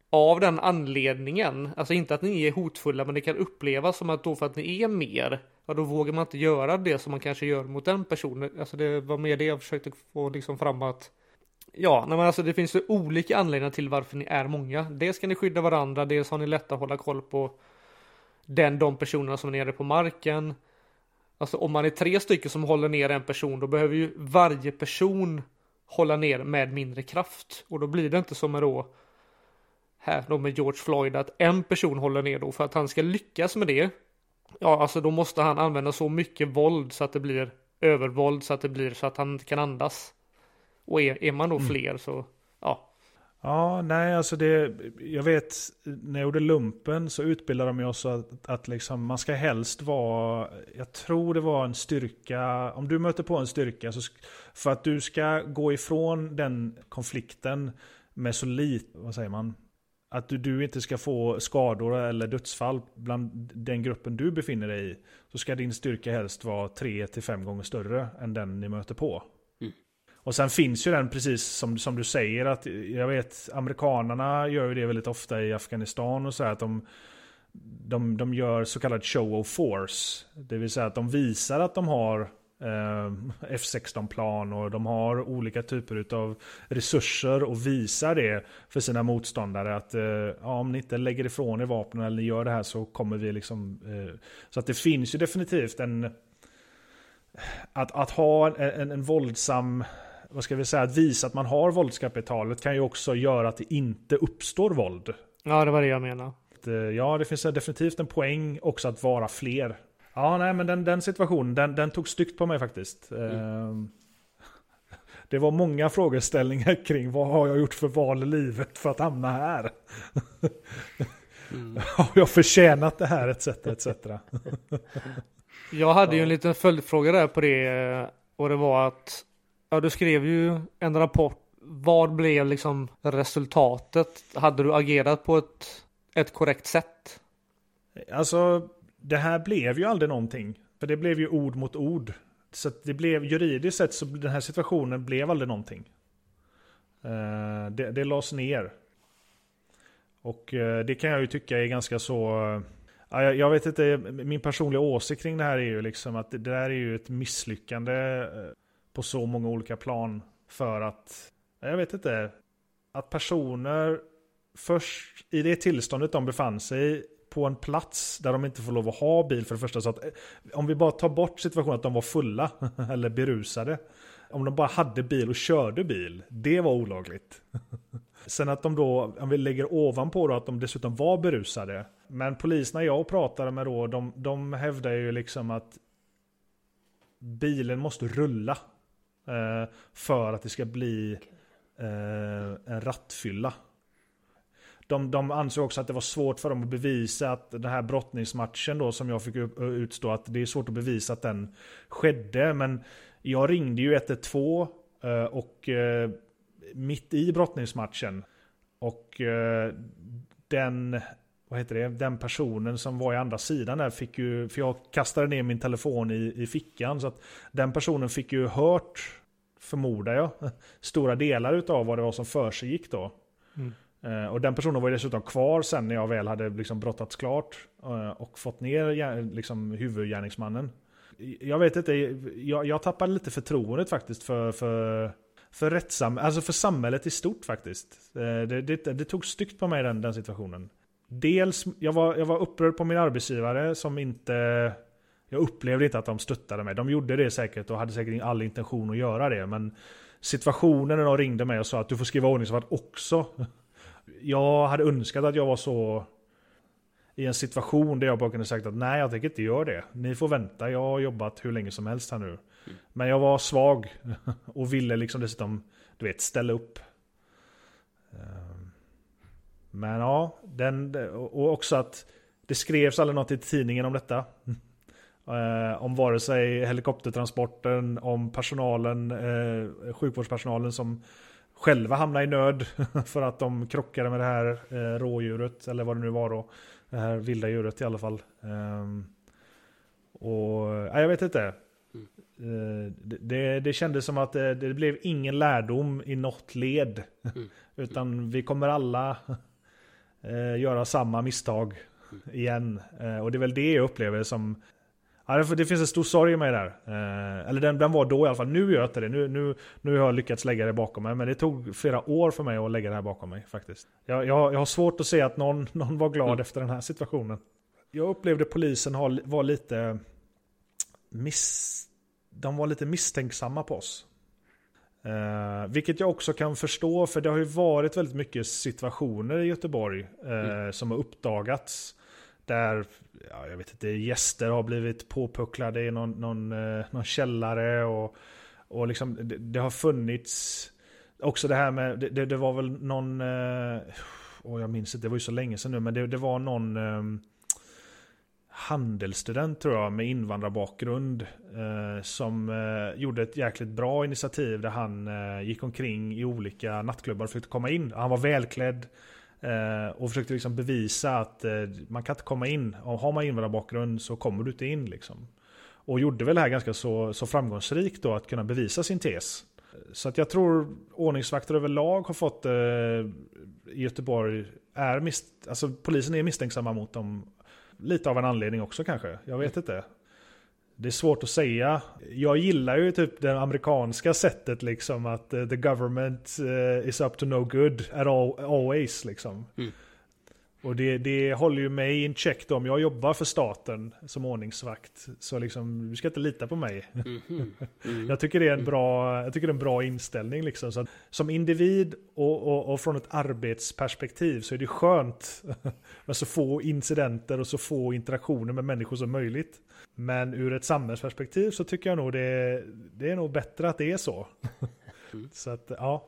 av den anledningen, alltså inte att ni är hotfulla, men det kan upplevas som att då för att ni är mer, ja då vågar man inte göra det som man kanske gör mot den personen. Alltså det var mer det jag försökte få liksom fram att Ja, nej, men alltså det finns ju olika anledningar till varför ni är många. Dels ska ni skydda varandra, dels har ni lätt att hålla koll på den, de personerna som är nere på marken. Alltså om man är tre stycken som håller ner en person, då behöver ju varje person hålla ner med mindre kraft. Och då blir det inte som med då här då med George Floyd att en person håller ner då för att han ska lyckas med det. Ja, alltså då måste han använda så mycket våld så att det blir övervåld så att det blir så att han inte kan andas. Och är, är man då fler så, ja. Ja, nej, alltså det, jag vet när jag gjorde lumpen så utbildade de oss att, att liksom, man ska helst vara, jag tror det var en styrka, om du möter på en styrka, så, för att du ska gå ifrån den konflikten med så lite, vad säger man, att du, du inte ska få skador eller dödsfall bland den gruppen du befinner dig i, så ska din styrka helst vara tre till fem gånger större än den ni möter på. Och sen finns ju den precis som, som du säger att jag vet amerikanerna gör ju det väldigt ofta i Afghanistan och så här att de, de, de gör så kallad show of force. Det vill säga att de visar att de har F16-plan och de har olika typer av resurser och visar det för sina motståndare att eh, ja, om ni inte lägger ifrån er vapnen eller gör det här så kommer vi liksom... Eh, så att det finns ju definitivt en... Att, att ha en, en, en våldsam vad ska vi säga, att visa att man har våldskapitalet kan ju också göra att det inte uppstår våld. Ja, det var det jag menade. Eh, Ja, det finns definitivt en poäng också att vara fler. Ja, nej, men den, den situationen, den, den tog styggt på mig faktiskt. Ehm, Det var många frågeställningar kring vad har jag gjort för val i livet för att hamna här? Har jag förtjänat det här etc. etc. Jag hade ju en liten följdfråga där på det eh, och det var att ja, du skrev ju en rapport. Vad blev liksom resultatet? Hade du agerat på ett, ett korrekt sätt? Alltså, det här blev ju aldrig någonting. För det blev ju ord mot ord. Så att det blev juridiskt sett så den här situationen blev aldrig någonting. Eh, det, det lades ner. Och eh, det kan jag ju tycka är ganska så... Eh, jag jag vet inte, min personliga åsikt kring det här är ju liksom att det där är ju ett misslyckande på så många olika plan. För att, jag vet inte, att personer först i det tillståndet de befann sig på en plats där de inte får lov att ha bil för det första. Så att, eh, om vi bara tar bort situationen att de var fulla eller berusade. Om de bara hade bil och körde bil, det var olagligt. Sen att de då, om vi lägger ovanpå då att de dessutom var berusade. Men poliserna jag pratade med då, de, de hävdar ju liksom att bilen måste rulla. Eh, för att det ska bli eh, en rattfylla. De, de ansåg också att det var svårt för dem att bevisa att den här brottningsmatchen då som jag fick eh, utstå, att det är svårt att bevisa att den skedde. Men jag ringde ju 112 eh, och eh, mitt i brottningsmatchen. Och den, vad heter det, den personen som var i andra sidan där fick ju, för jag kastade ner min telefon i, i fickan. Så att den personen fick ju hört förmodar jag, stora delar utav vad det var som för sig då. Mm. Eh, och den personen var ju dessutom kvar sen när jag väl hade liksom brottats klart eh, och fått ner liksom, huvudgärningsmannen. Jag vet inte, jag, jag tappade lite förtroendet faktiskt för, för, för, rättsam, alltså för samhället i stort faktiskt. Eh, det, det, det tog styggt på mig den, den situationen. Dels, jag var, jag var upprörd på min arbetsgivare som inte... Jag upplevde inte att de stöttade mig. De gjorde det säkert och hade säkert all intention att göra det. Men situationen när de ringde mig och sa att du får skriva ordningsvakt också. Jag hade önskat att jag var så i en situation där jag bara kunde sagt att nej, jag tänker inte göra det. Ni får vänta, jag har jobbat hur länge som helst här nu. Men jag var svag och ville liksom dessutom, du vet, ställa upp. Ehm, Men ja, den, och också att det skrevs aldrig något i tidningen om detta. Eh, om vare sig helikoptertransporten, om personalen, eh, sjukvårdspersonalen som själva hamnade i nöd för att de krockade med det här eh, rådjuret, eller vad det nu var då. Det här vilda djuret i alla fall. Ehm, och nej, jag vet inte. Eh, det, det, det kändes som att det, det blev ingen lärdom i något led. Utan vi kommer alla eh, göra samma misstag igen. Eh, och det är väl det jag upplever som... Ja, det- finns en stor sorg i mig där. Eh, eller den, den var då i alla fall. Nu gör jag inte det. Nu, nu, nu har jag lyckats lägga det bakom mig. Men det tog flera år för mig att lägga det här bakom mig faktiskt. Jag, jag, jag har svårt att se att någon, någon var glad efter den här situationen. Jag upplevde polisen har, var lite... Miss, de var lite misstänksamma på oss. Eh, vilket jag också kan förstå, för det har ju varit väldigt mycket situationer i Göteborg eh, som har uppdagats. Där, ja, jag vet inte, gäster har blivit påpucklade i någon, någon, eh, någon källare. Och, och liksom, det, det har funnits, också det här med, det, det, det var väl någon, eh, jag minns inte, det var ju så länge sedan nu, men det, det var någon eh, handelsstudent tror jag med invandrarbakgrund eh, som eh, gjorde ett jäkligt bra initiativ där han eh, gick omkring i olika nattklubbar och försökte komma in. Han var välklädd Eh, och försökte liksom bevisa att eh, man kan inte komma in. Och har man invandrarbakgrund så kommer du inte in liksom. Och gjorde väl det här ganska så, så framgångsrikt då att kunna bevisa sin tes. Så att jag tror ordningsvakter överlag har fått eh, i Göteborg är mist, alltså polisen är misstänksamma mot dem Lite av en anledning också kanske. Jag vet inte. Det är svårt att säga. Jag gillar ju typ det amerikanska sättet liksom att eh, the government eh, is up to no good at all, always liksom. Mm. Och det, det håller ju mig in check då om jag jobbar för staten som ordningsvakt. Så liksom, du ska inte lita på mig. Mhm. Mm. Jag tycker det är en bra, jag tycker det är en bra inställning. Liksom. Så att, som individ och, och, och från ett arbetsperspektiv så är det skönt med så få incidenter och så få interaktioner med människor som möjligt. Men ur ett samhällsperspektiv så tycker jag nog det, det är nog bättre att det är så. så att, ja.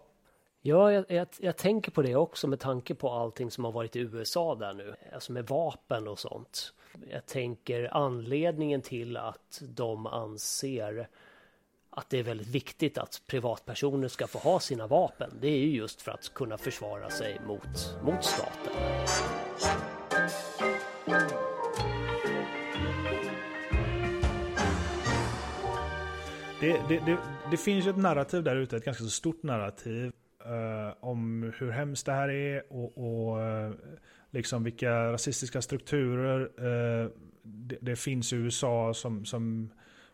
Ja, jag, jag, jag tänker på det också med tanke på allting som har varit i USA där nu. Alltså med vapen och sånt. Jag tänker anledningen till att de anser att det är väldigt viktigt att privatpersoner ska få ha sina vapen. Det är ju just för att kunna försvara sig mot, mot staten. Det, det, det, det finns ju ett narrativ där ute, ett ganska så stort narrativ eh, om hur hemskt det här är och, och eh, liksom vilka rasistiska strukturer eh, det, det finns i USA som, som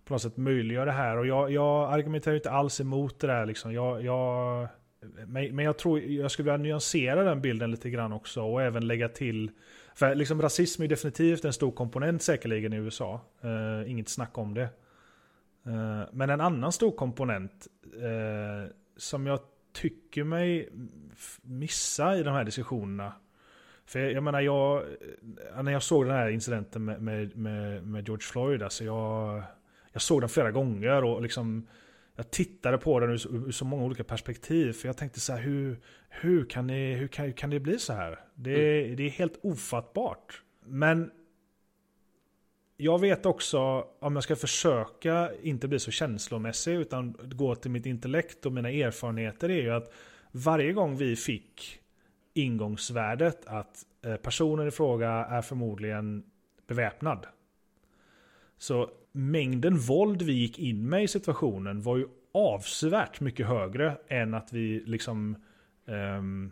på något sätt möjliggör det här. Och jag, jag argumenterar inte alls emot det där. Liksom. Jag, jag, men, men jag tror jag skulle vilja nyansera den bilden lite grann också och även lägga till för liksom rasism är definitivt en stor komponent säkerligen i USA. Eh, inget snack om det. Eh, Men en annan stor komponent eh, som jag tycker mig missa i de här diskussionerna. För jag, jag menar, jag, eh, när jag såg den här incidenten med, med, med, med George Floyd, alltså jag, jag såg den flera gånger och liksom jag tittade på den ur, så- ur så många olika perspektiv. För jag tänkte så här, hur, hur, kan, ni, hur, kan, hur kan det bli så här? Det, det är helt ofattbart. Men jag vet också, om jag ska försöka inte bli så känslomässig utan gå till mitt intellekt och mina erfarenheter är ju att varje gång vi fick ingångsvärdet att eh, personen i fråga är förmodligen beväpnad. Så mängden våld vi gick in med i situationen var ju avsevärt mycket högre än att vi liksom um,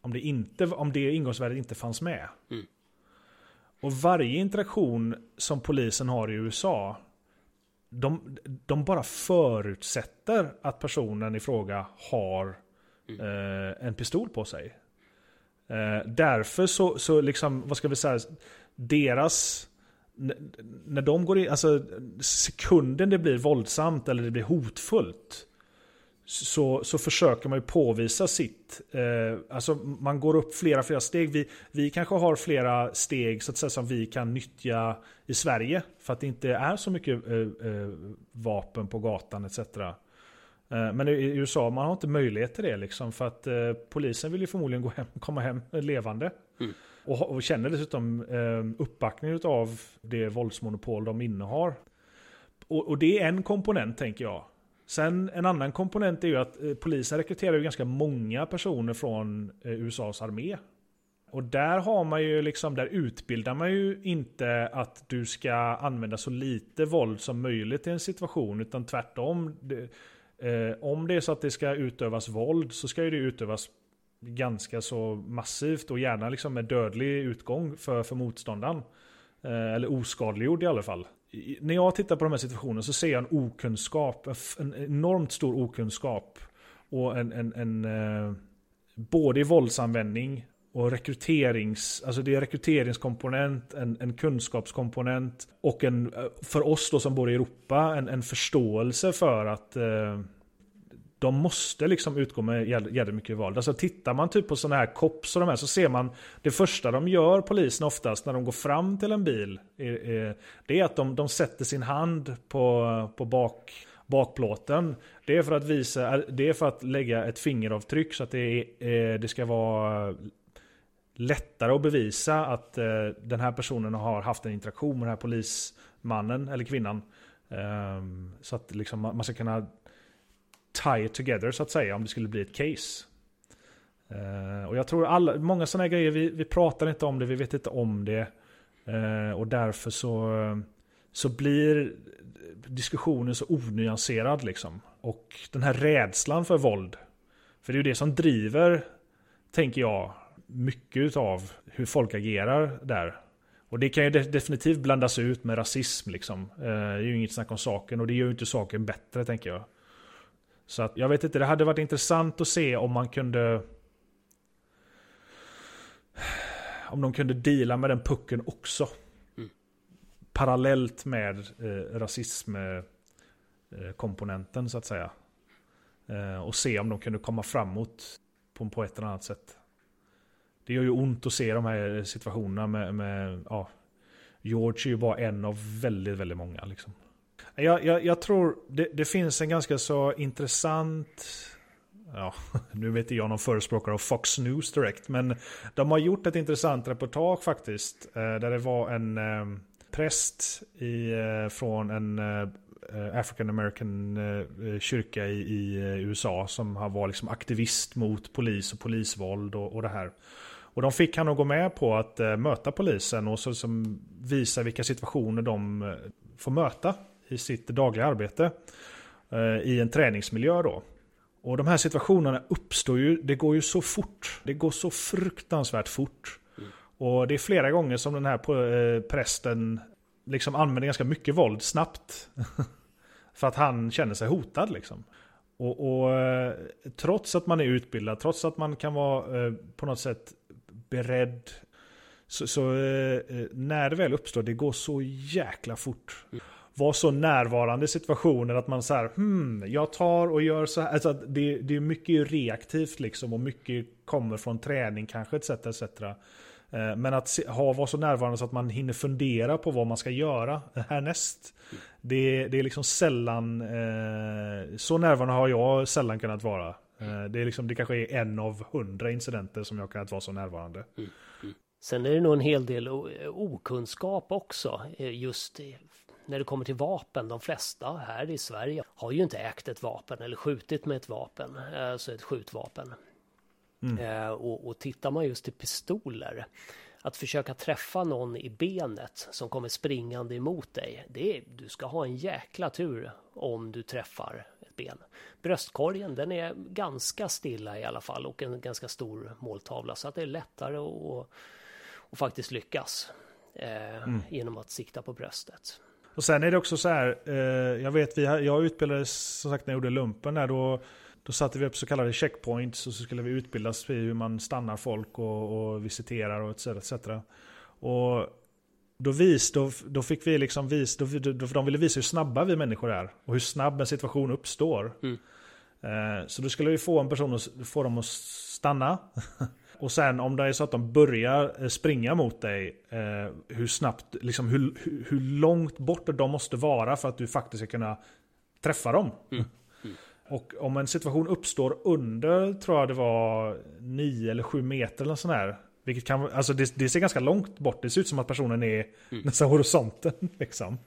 om, det inte, om det ingångsvärdet inte fanns med. Mm. Och varje interaktion som polisen har i USA de, de bara förutsätter att personen i fråga har eh, en pistol på sig. Eh, därför så, så liksom, vad ska vi säga, deras när de går in, alltså sekunden det blir våldsamt eller det blir hotfullt så, så försöker man ju påvisa sitt. Eh, alltså man går upp flera, flera steg. Vi, vi kanske har flera steg så att säga, som vi kan nyttja i Sverige. För att det inte är så mycket eh, eh, vapen på gatan etc. Eh, men i, USA man har inte möjlighet till det liksom. För att eh, polisen vill ju förmodligen gå hem, komma hem levande. Och, ha- och känner dessutom eh, uppbackning av det våldsmonopol de innehar. Och, och det är en komponent tänker jag. Sen en annan komponent är ju att eh, polisen rekryterar ju ganska många personer från eh, USAs armé. Och där har man ju liksom, där utbildar man ju inte att du ska använda så lite våld som möjligt i en situation, utan tvärtom. Det, eh, om det är så att det ska utövas våld så ska ju det utövas ganska så massivt och gärna liksom med dödlig utgång för, för motståndaren. Eh, eller oskadliggjord i alla fall. När jag tittar på de här situationerna så ser jag en okunskap, en, enormt stor okunskap. Och en, en, en eh, både i våldsanvändning och rekryterings, alltså det är rekryteringskomponent, en, en kunskapskomponent och en, eh, för oss då som bor i Europa, en, en förståelse för att eh, de måste liksom utgå med jävligt mycket våld. Alltså tittar man typ på sådana här cops och de här så ser man det första de gör polisen oftast när de går fram till en bil. är- Det är att de, de sätter sin hand på, på bak, bakplåten. Det är för att visa, det är för att lägga ett fingeravtryck så att det, är, eh, det ska vara lättare att bevisa att eh, den här personen har haft en interaktion med den här polismannen eller kvinnan. Ehm, så att liksom man ska kunna tie it together så att säga om det skulle bli ett case. Eh, och jag tror alla, många sådana grejer, vi, vi pratar inte om det, vi vet inte om det. Eh, och därför så, så blir diskussionen så onyanserad liksom. Och den här rädslan för våld. För det är ju det som driver, tänker jag, mycket av hur folk agerar där. Och det kan ju definitivt blandas ut med rasism liksom. Eh, det är ju inget snack om saken och det gör ju inte saken bättre tänker jag. Så att jag vet inte, det hade varit intressant att se om man kunde om de kunde deala med den pucken också. Parallellt med eh, rasismkomponenten så att säga. Eh, och se om de kunde komma framåt på, på ett eller annat sätt. Det gör ju ont att se de här situationerna med, med ja, George är ju bara en av väldigt, väldigt många. Liksom. Jag, jag, jag tror det, det finns en ganska så intressant Ja, nu vet inte jag någon förespråkare av Fox News direkt, men de har gjort ett intressant reportage faktiskt. Eh, där det var en eh, präst i, eh, från en African American kyrka i, i USA som har varit liksom aktivist mot polis och polisvåld och, och det här. Och de fick han att gå med på att möta polisen och så som visa vilka situationer de får möta i sitt dagliga arbete. Eh, I en träningsmiljö då. Och de här situationerna uppstår ju, det går ju så fort. Det går så fruktansvärt fort. Och det är flera gånger som den här eh, prästen liksom använder ganska mycket våld snabbt. För att han känner sig hotad liksom. Och, och eh, trots att man är utbildad, trots att man kan vara eh, på något sätt beredd. Så, så när det väl uppstår, det går så jäkla fort. Var så närvarande i situationen att man så här, hmm, jag tar och gör så här. Alltså det, det är mycket reaktivt liksom och mycket kommer från träning kanske etc. etc. Eh, men att se, ha, vara så närvarande så att man hinner fundera på vad man ska göra härnäst. Det, det är liksom sällan, eh, så närvarande har jag sällan kunnat vara. Eh, det, är liksom, det kanske är en av hundra incidenter som jag kan kunnat vara så närvarande. Mm, mm. Sen är det nog en hel del okunskap också, eh, just när det kommer till vapen. De flesta här i Sverige har ju inte ägt ett vapen eller skjutit med ett vapen, alltså ett skjutvapen. Eh, och, och tittar man just till pistoler, att försöka träffa någon i benet som kommer springande emot dig. Det är, du ska ha en jäkla tur om du träffar ett ben. Bröstkorgen den är ganska stilla i alla fall och en ganska stor måltavla så att det är lättare att, att faktiskt lyckas eh, mm. genom att sikta på bröstet. Och sen är det också så här, eh, jag vet, vi, jag utbildades som sagt när jag gjorde lumpen där, då, då satte vi upp så kallade checkpoints och så skulle vi utbildas i hur man stannar folk och, och visiterar och etc. etc. Och då, vis, då, då fick vi liksom vis, då, då, de ville visa hur snabba vi människor är och hur snabb en situation uppstår. Mm. Eh, så då skulle vi få en person att få dem att stanna. Och sen om det är så att de börjar eh, springa mot dig, eh, hur snabbt, liksom hur, hur, långt bort de måste vara för att du faktiskt ska kunna träffa dem. Mm. Mm. Och om en situation uppstår under, tror jag det var, 9 eller 7 meter eller sån här. Vilket kan, alltså det, det, ser ganska långt bort, det ser ut som att personen är mm. nästan horisonten. Liksom.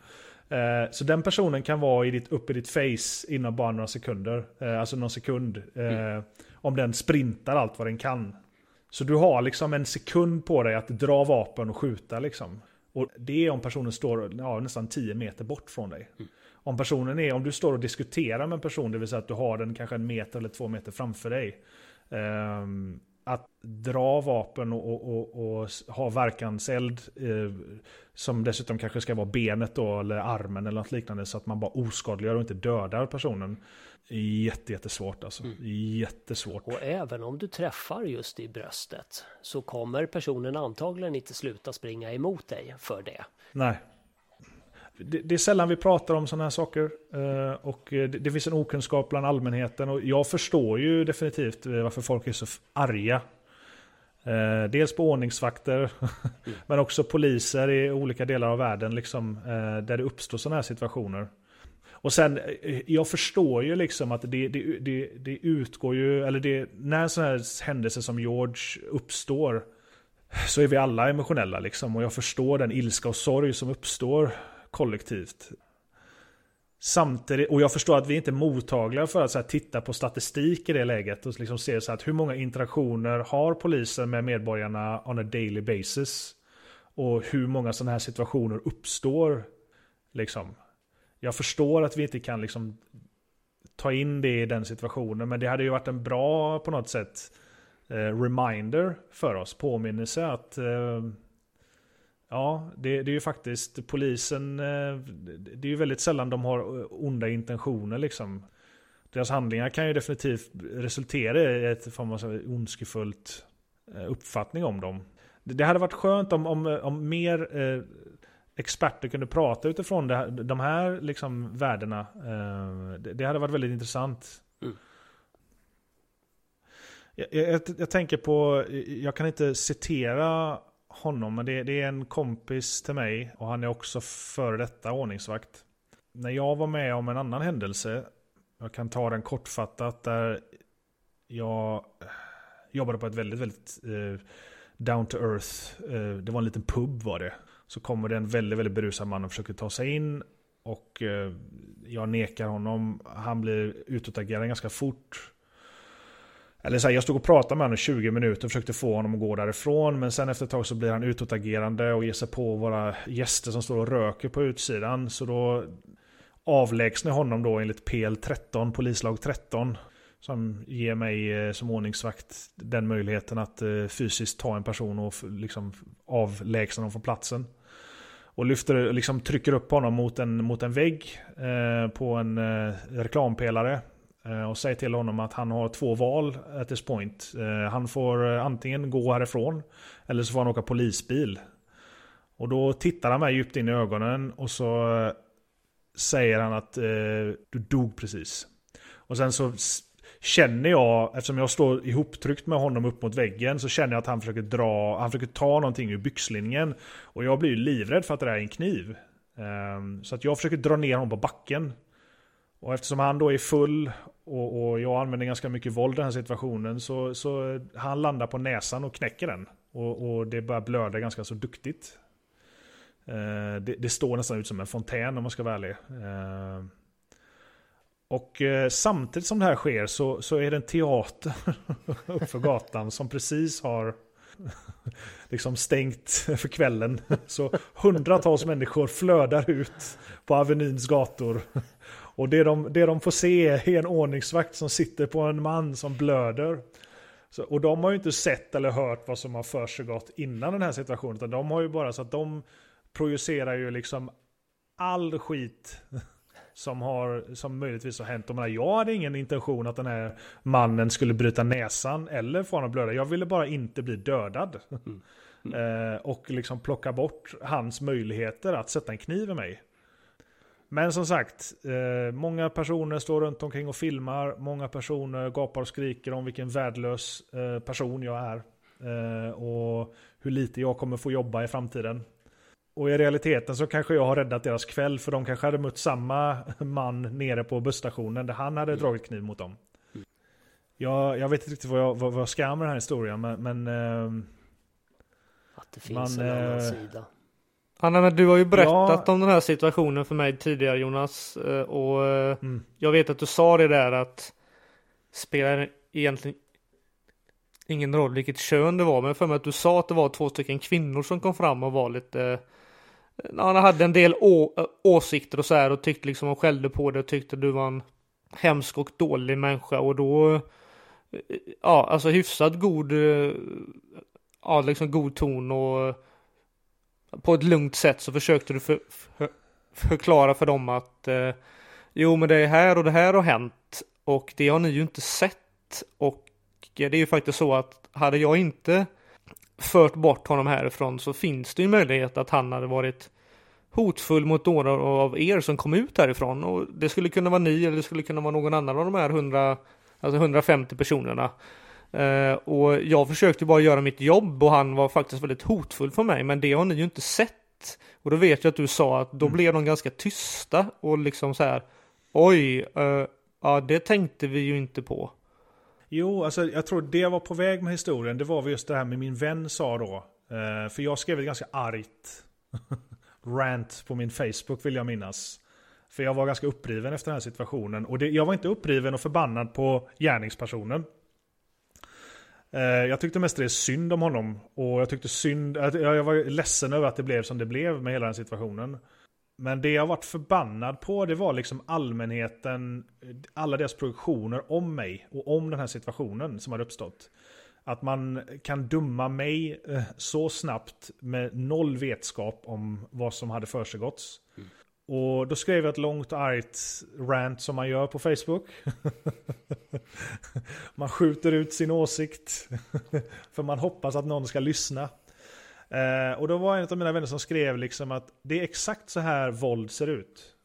Eh, så den personen kan vara i ditt, upp i ditt face inom bara några sekunder. Eh, alltså någon sekund. Eh, mm. Om den sprintar allt vad den kan. Så du har liksom en sekund på dig att dra vapen och skjuta liksom. Och det är om personen står ja, nästan 10 meter bort från dig. Mm. Om personen är, om du står och diskuterar med en person, det vill säga att du har den kanske en meter eller två meter framför dig. Um, att dra vapen och, och, och, och ha verkanseld eh, som dessutom kanske ska vara benet då eller armen eller något liknande så att man bara oskadliggör och inte dödar personen. Jätte, jättesvårt alltså. Mm. Jättesvårt. Och även om du träffar just i bröstet så kommer personen antagligen inte sluta springa emot dig för det. Nej. Det, det är sällan vi pratar om sådana här saker. Eh, och det, det, finns en okunskap bland allmänheten. Och jag förstår ju definitivt eh, varför folk är så arga. Eh, dels på ordningsvakter, mm. men också poliser i olika delar av världen. Liksom, eh, där det uppstår sådana här situationer. Och sen, eh, jag förstår ju liksom att det, det, det, det utgår ju, eller det, när sådana här händelser som George uppstår, så är vi alla emotionella liksom. Och jag förstår den ilska och sorg som uppstår kollektivt. Samtidigt, och jag förstår att vi inte är mottagliga för att så här, titta på statistik i det läget och liksom se så här, att hur många interaktioner har polisen med medborgarna on a daily basis. Och hur många sådana här situationer uppstår. Liksom jag förstår att vi inte kan liksom ta in det i den situationen. Men det hade ju varit en bra på något sätt eh, reminder för oss. Påminnelse att eh, ja, det, det, är ju faktiskt polisen. Eh, det är ju väldigt sällan de har onda intentioner liksom. Deras handlingar kan ju definitivt resultera i ett form av ondskefullt eh, uppfattning om dem. Det hade varit skönt om, om, om mer eh, experter kunde prata utifrån det, de här liksom värdena. Eh, det, hade varit väldigt intressant. Mm. Jag, jag, jag, tänker på, jag kan inte citera honom, men det, det, är en kompis till mig och han är också före detta ordningsvakt. När jag var med om en annan händelse, jag kan ta den kortfattat, där jag jobbade på ett väldigt, väldigt eh, down to earth, eh, det var en liten pub var det. Så kommer det en väldigt, väldigt berusad man och försöker ta sig in. Och eh, jag nekar honom. Han blir utåtagerande ganska fort. Eller så här, jag stod och pratade med honom i 20 minuter och försökte få honom att gå därifrån. Men sen efter ett tag så blir han utåtagerande och ger sig på våra gäster som står och röker på utsidan. Så då avlägsnar jag honom då enligt PL 13, polislag 13. Som ger mig eh, som ordningsvakt den möjligheten att eh, fysiskt ta en person och liksom avlägsna honom från platsen. Och lyfter, liksom trycker upp honom mot en, mot en vägg eh, på en eh, reklampelare. Eh, och säger till honom att han har två val at this point. Eh, han får eh, antingen gå härifrån eller så får han åka polisbil. Och då tittar han mig djupt in i ögonen och så säger han att du dog precis. Och sen så känner jag, eftersom jag står ihoptryckt med honom upp mot väggen, så känner jag att han försöker dra, han försöker ta någonting ur byxlinjen. Och jag blir ju livrädd för att det där är en kniv. Ehm, så att jag försöker dra ner honom på backen. Och eftersom han då är full och, och jag använder ganska mycket våld i den här situationen så, så han landar på näsan och knäcker den. Och, och det börjar blöda ganska så duktigt. Eh, det, det, står nästan ut som en fontän om man ska vara ärlig. Eh, och eh, samtidigt som det här sker så, så är det en teater uppför gatan som precis har liksom stängt för kvällen. Så hundratals människor flödar ut på Avenyns gator. Och det de, det de får se är en ordningsvakt som sitter på en man som blöder. Så, och de har ju inte sett eller hört vad som har försiggått innan den här situationen. Utan de har ju bara så att de projicerar ju liksom all skit som, har, som möjligtvis har hänt. Och menar, jag hade ingen intention att den här mannen skulle bryta näsan eller få honom att blöda. Jag ville bara inte bli dödad. Mm. Mm. eh, och liksom plocka bort hans möjligheter att sätta en kniv i mig. Men som sagt, eh, många personer står runt omkring och filmar. Många personer gapar och skriker om vilken värdelös eh, person jag är. Eh, och hur lite jag kommer få jobba i framtiden. Och i realiteten så kanske jag har räddat deras kväll för de kanske hade mött samma man nere på busstationen där han hade mm. dragit kniv mot dem. Mm. Jag, jag vet inte riktigt vad jag, vad, vad jag ska med den här historien men... men att det finns man, en annan eh, sida. Anna, men du har ju berättat ja. om den här situationen för mig tidigare Jonas. Eh, och eh, mm. jag vet att du sa det där att spelar egentligen ingen roll vilket kön det var. Men för mig att du sa att det var två stycken kvinnor som kom fram och var lite han hade en del åsikter och så här och tyckte liksom och skällde på det och tyckte du var en hemsk och dålig människa och då ja, alltså hyfsat god ja, liksom god ton och på ett lugnt sätt så försökte du för, för, förklara för dem att eh, jo men det är här och det här har hänt och det har ni ju inte sett och eh, det är ju faktiskt så att hade jag inte fört bort honom härifrån så finns det ju möjlighet att han hade varit hotfull mot några av er som kom ut härifrån och det skulle kunna vara ni eller det skulle kunna vara någon annan av de här 100, alltså 150 personerna. Uh, och jag försökte bara göra mitt jobb och han var faktiskt väldigt hotfull för mig. Men det har ni ju inte sett. Och då vet jag att du sa att då mm. blev de ganska tysta och liksom så här. Oj, uh, ja det tänkte vi ju inte på. Jo, alltså jag tror det var på väg med historien. Det var just det här med min vän sa då. Uh, för jag skrev ett ganska argt rant på min Facebook vill jag minnas. För jag var ganska uppriven efter den här situationen. Och det, jag var inte uppriven och förbannad på gärningspersonen. Eh, jag tyckte mest det är synd om honom. Och jag tyckte synd, eh, jag var ledsen över att det blev som det blev med hela den situationen. Men det jag varit förbannad på det var liksom allmänheten, alla deras produktioner om mig och om den här situationen som hade uppstått. Att man kan dumma mig eh, så snabbt med noll vetskap om vad som hade försiggåtts. Mm. Och då skrev jag ett långt argt rant som man gör på Facebook. man skjuter ut sin åsikt. för man hoppas att någon ska lyssna. Eh, och då var en av mina vänner som skrev liksom att det är exakt så här våld ser ut.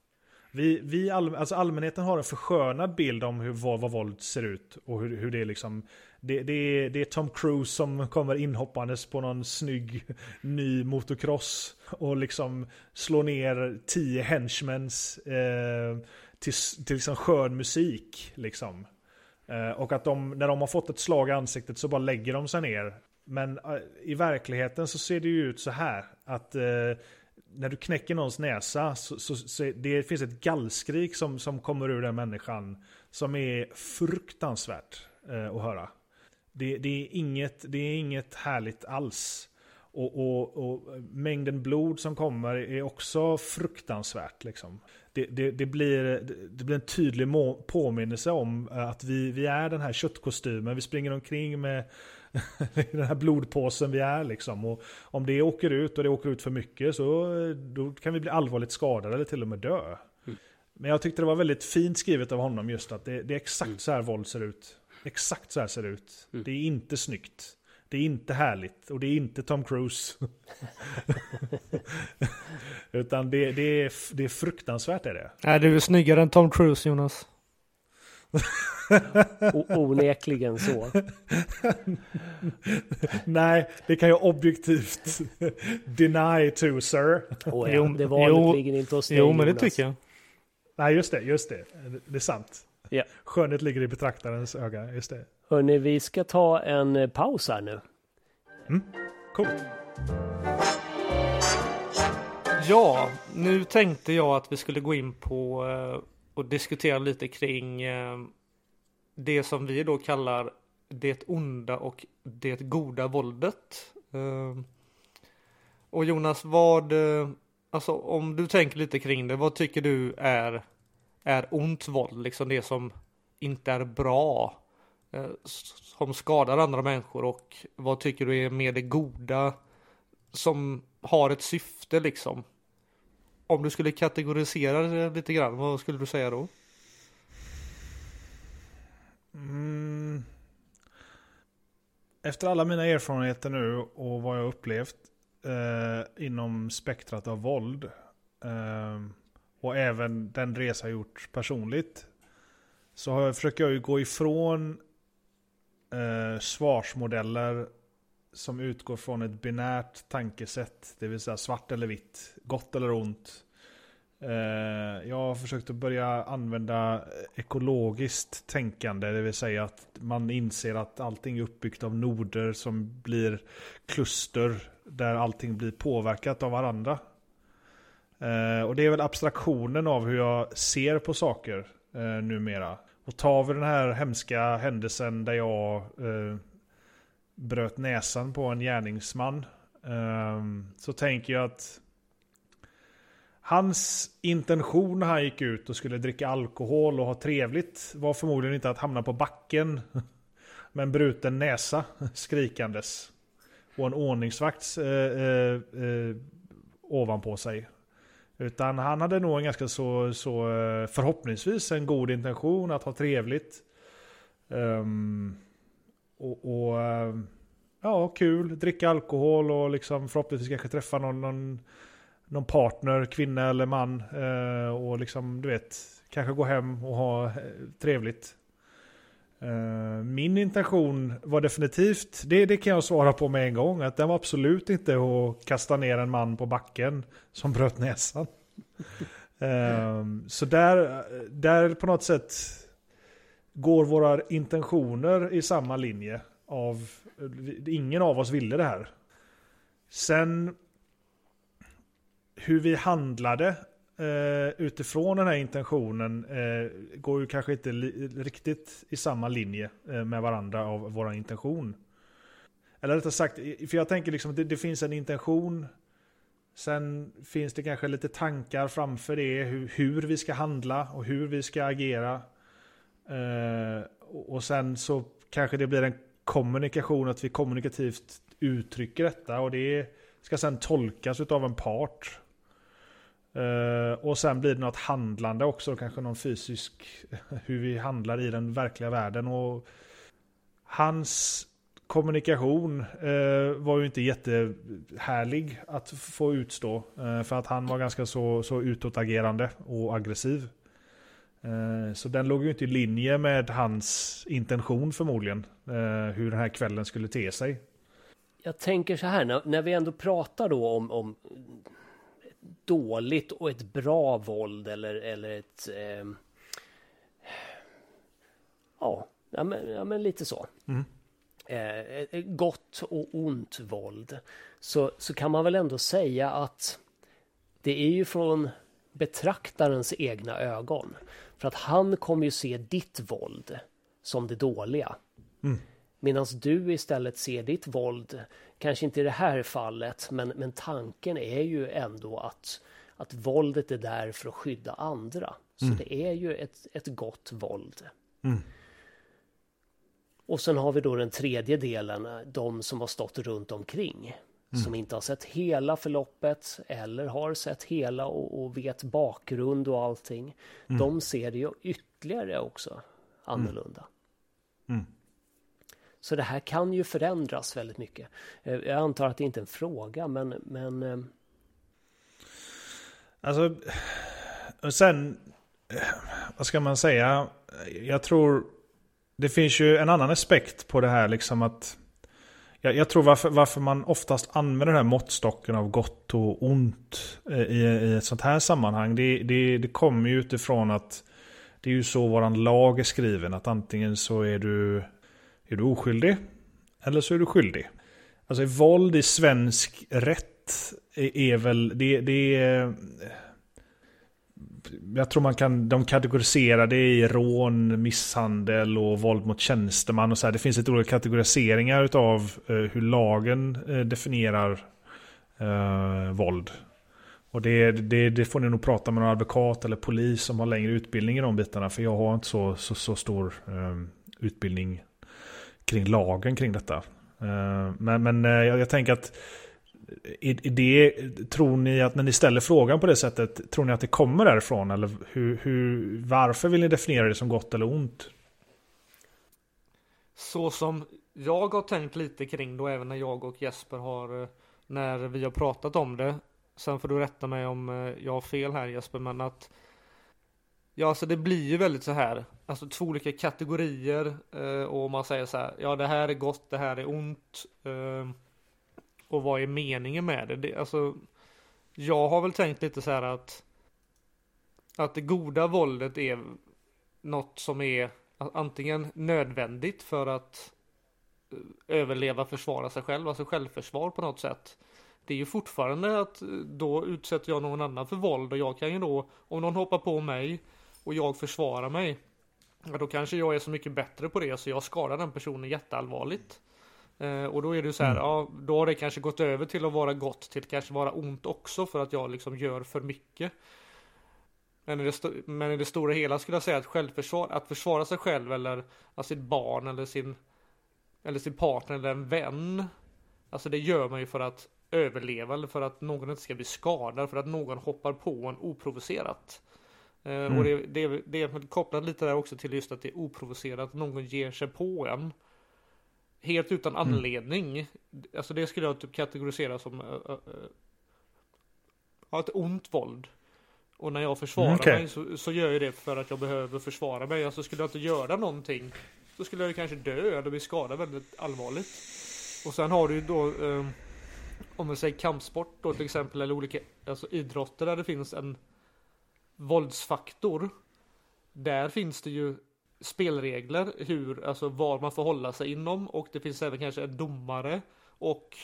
Vi, vi all, alltså allmänheten har en förskönad bild om hur, vad, vad våld ser ut och hur, hur det liksom det, det, är, det är Tom Cruise som kommer inhoppandes på någon snygg ny motocross och liksom slår ner tio henchmens eh, till, till liksom skön musik. Liksom. Eh, och att de, när de har fått ett slag i ansiktet så bara lägger de sig ner. Men eh, i verkligheten så ser det ju ut så här att eh, när du knäcker någons näsa så, så, så det finns ett gallskrik som, som kommer ur den människan som är fruktansvärt eh, att höra. Det, det, är inget, det är inget härligt alls. Och, och, och, mängden blod som kommer är också fruktansvärt. Liksom. Det, det, det, blir, det blir en tydlig påminnelse om att vi, vi är den här köttkostymen. Vi springer omkring med den här blodpåsen vi är. Liksom. Och om det åker ut och det åker ut för mycket så då kan vi bli allvarligt skadade eller till och med dö. Mm. Men jag tyckte det var väldigt fint skrivet av honom just att det, det är exakt mm. så här våld ser ut. Exakt så här ser det ut. Mm. Det är inte snyggt. Det är inte härligt och det är inte Tom Cruise. Utan det, det, är, det är fruktansvärt är det. Nej, du är snyggare än Tom Cruise Jonas. onekligen så. Nej, det kan jag objektivt deny to sir. Oh, ja. Det var ligger inte hos dig Jo, men det tycker jag. Nej, just det, just det. Det är sant. Yeah. Skönhet ligger i betraktarens öga, just det. Hörni, vi ska ta en eh, paus här nu. Mm, coolt. Ja, nu tänkte jag att vi skulle gå in på eh, och diskutera lite kring eh, det som vi då kallar det onda och det goda våldet. Och Jonas, vad, alltså om du tänker lite kring det, vad tycker du är, är ont våld? Liksom det som inte är bra, eh, som skadar andra människor och vad tycker du är mer det goda som har ett syfte liksom? Om du skulle kategorisera det lite grann, vad skulle du säga då? Mm. Efter alla mina erfarenheter nu och vad jag upplevt eh, inom spektrat av våld eh, och även den resa jag gjort personligt så har jag, försöker jag ju gå ifrån eh, svarsmodeller som utgår från ett binärt tankesätt, det vill säga svart eller vitt, gott eller ont. Eh, jag har försökt att börja använda ekologiskt tänkande, det vill säga att man inser att allting är uppbyggt av noder som blir kluster där allting blir påverkat av varandra. Eh, och det är väl abstraktionen av hur jag ser på saker eh, numera. Och tar vi den här hemska händelsen där jag eh, bröt näsan på en gärningsman. Eh, så tänker jag att Hans intention när han gick ut och skulle dricka alkohol och ha trevligt var förmodligen inte att hamna på backen med en bruten näsa skrikandes. Och en ordningsvakt eh, eh, eh, ovanpå sig. Utan han hade nog en ganska så, så eh, förhoppningsvis en god intention att ha trevligt. Um, och, och eh, ja, kul, dricka alkohol och liksom förhoppningsvis kanske träffa någon, någon någon partner, kvinna eller man. Uh, och liksom, du vet, kanske gå hem och ha trevligt. Eh, min intention var definitivt, det, det kan jag svara på med en gång, att den var absolut inte att kasta ner en man på backen som bröt näsan. så där, där på något sätt går våra intentioner i samma linje. Av, ingen av oss ville det här. Sen hur vi handlade eh, utifrån den här intentionen eh, går ju kanske inte riktigt i samma linje eh, med varandra av vår intention. Eller rättare sagt, för jag tänker liksom att det, det, finns en intention. Sen finns det kanske lite tankar framför det, hur, hur vi ska handla och hur vi ska agera. Eh, och sen så kanske det blir en kommunikation, att vi kommunikativt uttrycker detta. Och det ska sen tolkas av en part. Uh, och sen blir det något handlande också, kanske någon fysisk, hur vi handlar i den verkliga världen. Och hans kommunikation uh, var ju inte jättehärlig att få utstå. Uh, för att han var ganska så, så utåtagerande och aggressiv. Så den låg ju inte i linje med hans intention förmodligen. Hur den här kvällen skulle te sig. Jag tänker så här, när, när vi ändå pratar då om, om dåligt och ett bra våld eller, eller ett... Eh, ja, ja, men, ja, men lite så. Mm. Eh, gott och ont våld. Så, så kan man väl ändå säga att det är ju från betraktarens egna ögon. För att han kommer ju se ditt våld som det dåliga. Mm. Medan du istället ser ditt våld, kanske inte i det här fallet, men, men tanken är ju ändå att, att våldet är där för att skydda andra. Så mm. det är ju ett, ett gott våld. Mm. Och sen har vi då den tredje delen, de som har stått runt omkring. Mm. Som inte har sett hela förloppet eller har sett hela och, och vet bakgrund och allting. Mm. De ser det ju ytterligare också annorlunda. Mm. Så det här kan ju förändras väldigt mycket. Eh, jag antar att det inte är en fråga, men... men eh, Alltså, och sen, vad ska man säga? Jag tror, det finns ju en annan aspekt på det här, liksom att jag, jag tror varför, varför, man oftast använder den här måttstocken av gott och ont eh, i, i ett sånt här sammanhang. Det, det, det kommer ju utifrån att det är ju så våran lag är skriven. Att antingen så är du är du oskyldig? Eller så är du skyldig. Alltså våld i svensk rätt är, är väl... Det, det är... jag tror man kan, de kategoriserar det i rån, misshandel och våld mot tjänsteman och så här. Det finns lite olika kategoriseringar utav eh, hur lagen eh, definierar eh, våld. Och det, det, det, får ni nog prata med någon advokat eller polis som har längre utbildning i de bitarna. För jag har inte så, så, så stor eh, utbildning kring lagen kring detta. Eh, men men eh, jag, jag tänker att i, det, tror ni att när ni ställer frågan på det sättet, tror ni att det kommer därifrån? Eller hur, hur, varför vill ni definiera det som gott eller ont? Så som jag har tänkt lite kring då, även när jag och Jesper har, eh, när vi har pratat om det. Sen får du rätta mig om jag har fel här Jesper, men att Ja, så det blir ju väldigt så här, alltså två olika kategorier eh, och man säger så här, ja det här är gott, det här är ont. Eh, och vad är meningen med det? det? Alltså, jag har väl tänkt lite så här att att det goda våldet är något som är antingen nödvändigt för att eh, överleva, försvara sig själv, alltså självförsvar på något sätt. Det är ju fortfarande att eh, då utsätter jag någon annan för våld och jag kan ju då, om någon hoppar på mig och jag försvarar mig, ja, då kanske jag är så mycket bättre på det så jag skadar den personen jätteallvarligt. Eh, och då är det så här, mm. ja, då har det kanske gått över till att vara gott till att kanske vara ont också för att jag liksom gör för mycket. Men i det, men i det stora hela skulle jag säga att självförsvar, att försvara sig själv eller alltså sitt barn eller sin eller sin partner eller en vän. Alltså det gör man ju för att överleva eller för att någon inte ska bli skadad för att någon hoppar på en oprovocerat. Eh, mm. Och det, det, det är kopplat lite där också till just att det är oprovocerat, någon ger sig på en. Helt utan mm. anledning. Mm. Alltså det skulle jag typ kategorisera som uh, uh, uh, ett ont våld. Och när jag försvarar mm, okay. mig så, så, gör jag det för att jag behöver försvara mig. Alltså skulle jag inte göra någonting så skulle jag kanske dö eller bli skadad väldigt allvarligt. Och sen har du ju då om man säger kampsport då till exempel eller olika alltså idrotter där det finns en våldsfaktor. Där finns det ju spelregler, hur, alltså var man får hålla sig inom och det finns även kanske en domare och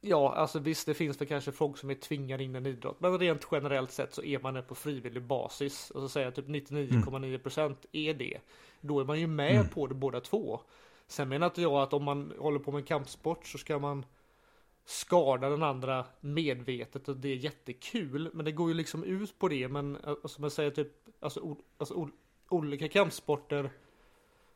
Ja, alltså visst, det finns väl kanske folk som är tvingade in i en idrott, men rent generellt sett så är man det på frivillig basis. Och så säger jag typ 99,9% är det. Då är man ju med mm. på det båda två. Sen menar inte jag att om man håller på med kampsport så ska man skada den andra medvetet och det är jättekul. Men det går ju liksom ut på det. Men eh, som jag säger typ, alltså, alltså olika kampsporter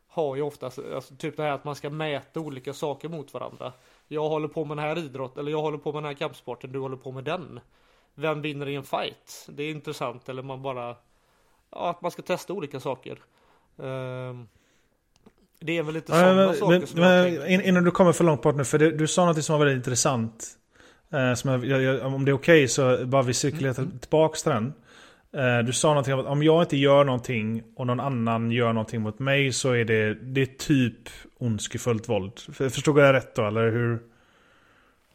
har ju oftast, alltså typ det här att man ska mäta olika saker mot varandra. Jag håller på med den här idrotten, eller jag håller på med den här kampsporten, du håller på med den. Vem vinner i en fight? Det är intressant, eller man bara, ja, att man ska testa olika saker. Um, det är väl lite sådana men, saker men, som men, Innan du kommer för långt bort nu, för det, du sa något som var väldigt intressant. Eh, som jag, jag, om det är okej okay, så bara vi cirkulerar mm. tillbaks till den. Eh, du sa någonting om att om jag inte gör någonting och någon annan gör någonting mot mig så är det, det är typ ondskefullt våld. Förstod jag rätt då, eller hur?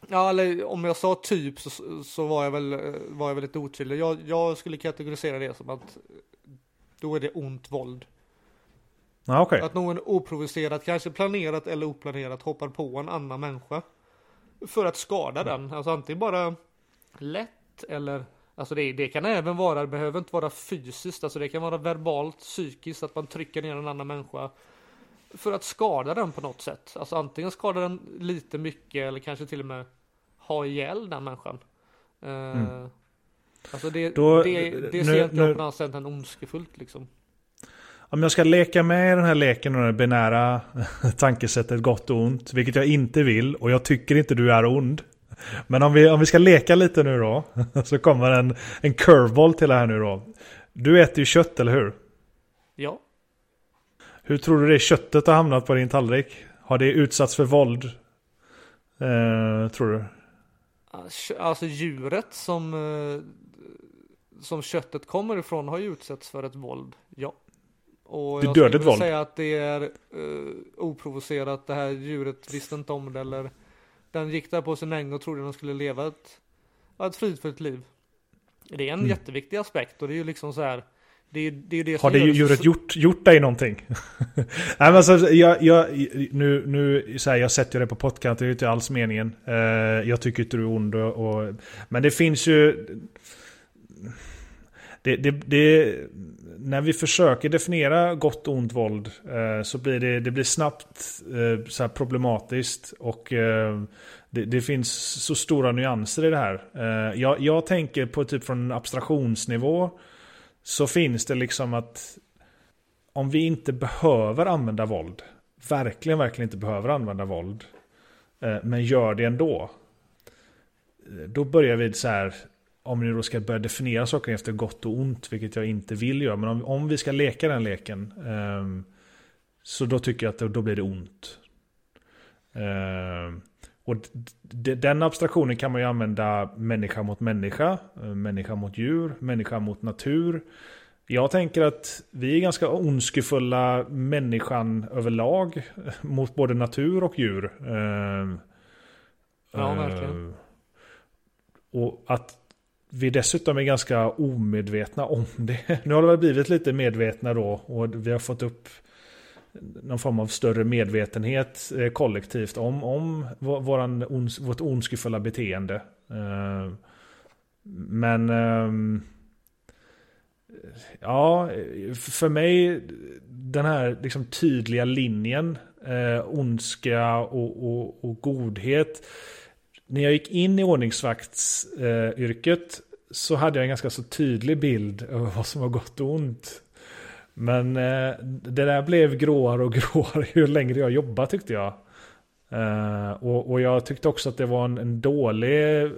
Ja, eller om jag sa typ så, så var, jag väl, var jag väl lite otydlig. Jag, jag skulle kategorisera det som att då är det ont våld. Ah, okay. Att någon oprovocerat, kanske planerat eller oplanerat hoppar på en annan människa. För att skada mm. den. Alltså antingen bara lätt eller Alltså det, det, kan även vara, det behöver inte vara fysiskt, alltså det kan vara verbalt, psykiskt, att man trycker ner en annan människa. För att skada den på något sätt. Alltså antingen skada den lite mycket eller kanske till och med ha ihjäl den människan. Eh, mm. alltså det, Då, det, det ser inte jag på något sätt än ondskefullt liksom. Om jag ska leka med den här leken och det binära tankesättet gott och ont, vilket jag inte vill och jag tycker inte du är ond. Men om vi, om vi ska leka lite nu då, så kommer en, en curveball till det här nu då. Du äter ju kött, eller hur? Ja. Hur tror du det köttet har hamnat på din tallrik? Har det utsatts för våld? Eh, tror du? Alltså djuret som, eh, som köttet kommer ifrån har ju utsatts för ett våld. Och jag skulle våld. säga att det är uh, oprovocerat. Det här djuret visste inte om det eller den gick där på sin äng och trodde den skulle leva ett, ett fridfullt liv. Det är en mm. jätteviktig aspekt och det är ju liksom så här. Det det är det Har det djuret gjort, gjort dig någonting? Nej men alltså, jag, jag, nu, nu så här, jag sätter det på podcast, det är inte alls meningen. Uh, jag tycker inte du är ond och, och, Men det finns ju det, det, det, när vi försöker definiera gott och ont våld eh, så blir det, det blir snabbt eh, så här problematiskt. Och eh, det, det, finns så stora nyanser i det här. Eh, jag, jag tänker på typ från abstraktionsnivå. Så finns det liksom att om vi inte behöver använda våld. Verkligen, verkligen inte behöver använda våld. Eh, men gör det ändå. Eh, då börjar vi så här om ni då ska börja definiera saker efter gott och ont, vilket jag inte vill göra, men om, om vi ska leka den leken, um, så då tycker jag att det, då blir det ont. Um, och den abstraktionen kan man ju använda människa mot människa, eh, människa mot djur, människa mot natur. Jag tänker att vi är ganska ondskefulla människan överlag mot både natur och djur. Uh, ja, verkligen. Och att vi dessutom är ganska omedvetna om det. Nu har det väl blivit lite medvetna då och vi har fått upp någon form av större medvetenhet eh, kollektivt om, om våran, vårt ondskefulla beteende. Eh, men ehm, ja, för mig den här liksom tydliga linjen, eh, ondska och, och, och godhet när jag gick in i ordningsvaktsyrket eh, så hade jag en ganska så tydlig bild över vad som var gott och ont. Men eh, det där blev gråare och gråare ju längre jag jobbade tyckte jag. Eh, och, och, jag tyckte också att det var en, en dålig eh,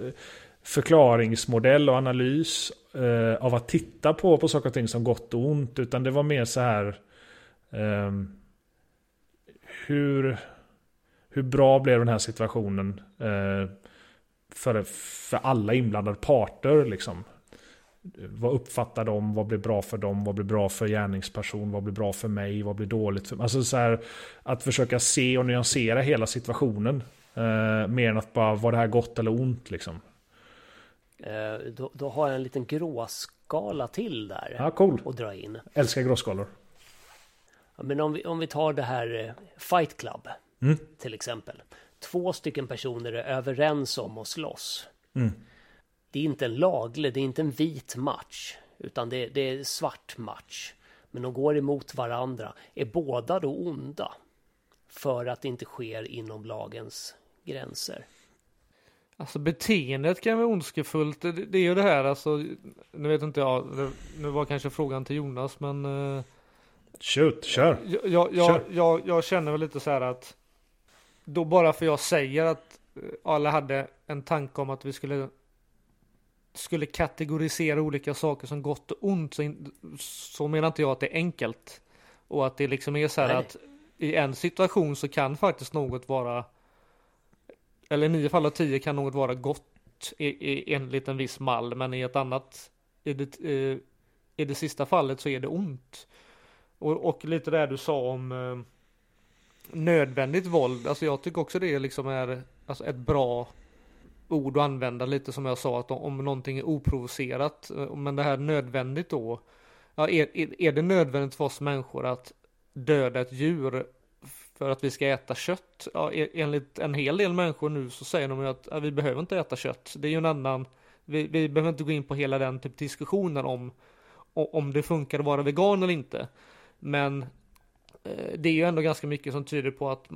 förklaringsmodell och analys eh, av att titta på, på saker och ting som gott och ont. Utan det var mer så här ehm, hur, hur bra blev den här situationen? Eh, för, för alla inblandade parter. Liksom. Vad uppfattar de? Vad blir bra för dem? Vad blir bra för gärningsperson? Vad blir bra för mig? Vad blir dåligt för mig? Alltså så här, att försöka se och nyansera hela situationen. Eh, mer än att bara, var det här gott eller ont liksom? Eh, då, då, har jag en liten gråskala till där. Ja, cool. Och dra in. Älskar gråskalor. Ja, men om vi, om vi tar det här eh, Fight Club. Mm. Till exempel två stycken personer är överens om att slåss. Mm. Det är inte en laglig, det är inte en vit match. Utan det, det är svart match. Men de går emot varandra. Är båda då onda? För att det inte sker inom lagens gränser. Alltså beteendet kan vara ondskefullt. Det, det är ju det här alltså. Nu vet inte jag. Nu var kanske frågan till Jonas men. Uh, Shoot, kör. Jag, jag, jag, jag, jag känner väl lite så här att då bara för jag säger att eh, alla hade en tanke om att vi skulle skulle kategorisera olika saker som gott och ont så, in, så menar inte jag att det är enkelt. Och att det liksom är så här Nej. att i en situation så kan faktiskt något vara eller i nio fall av tio kan något vara gott i, i, enligt en viss mall men i ett annat i det, i, i det sista fallet så är det ont. Och, och lite det du sa om eh, nödvändigt våld. Alltså jag tycker också det liksom är alltså ett bra ord att använda lite som jag sa att om någonting är oprovocerat. Eh, men det här nödvändigt då. Ja, är, är det nödvändigt för oss människor att döda ett djur för att vi ska äta kött? Ja, e, enligt en hel del människor nu så säger de ju att ja, vi behöver inte äta kött. Det är ju en annan. Vi, vi behöver inte gå in på hela den typ diskussionen om om det funkar att vara vegan eller inte. Men Eh, det är ju ändå ganska mycket som tyder på att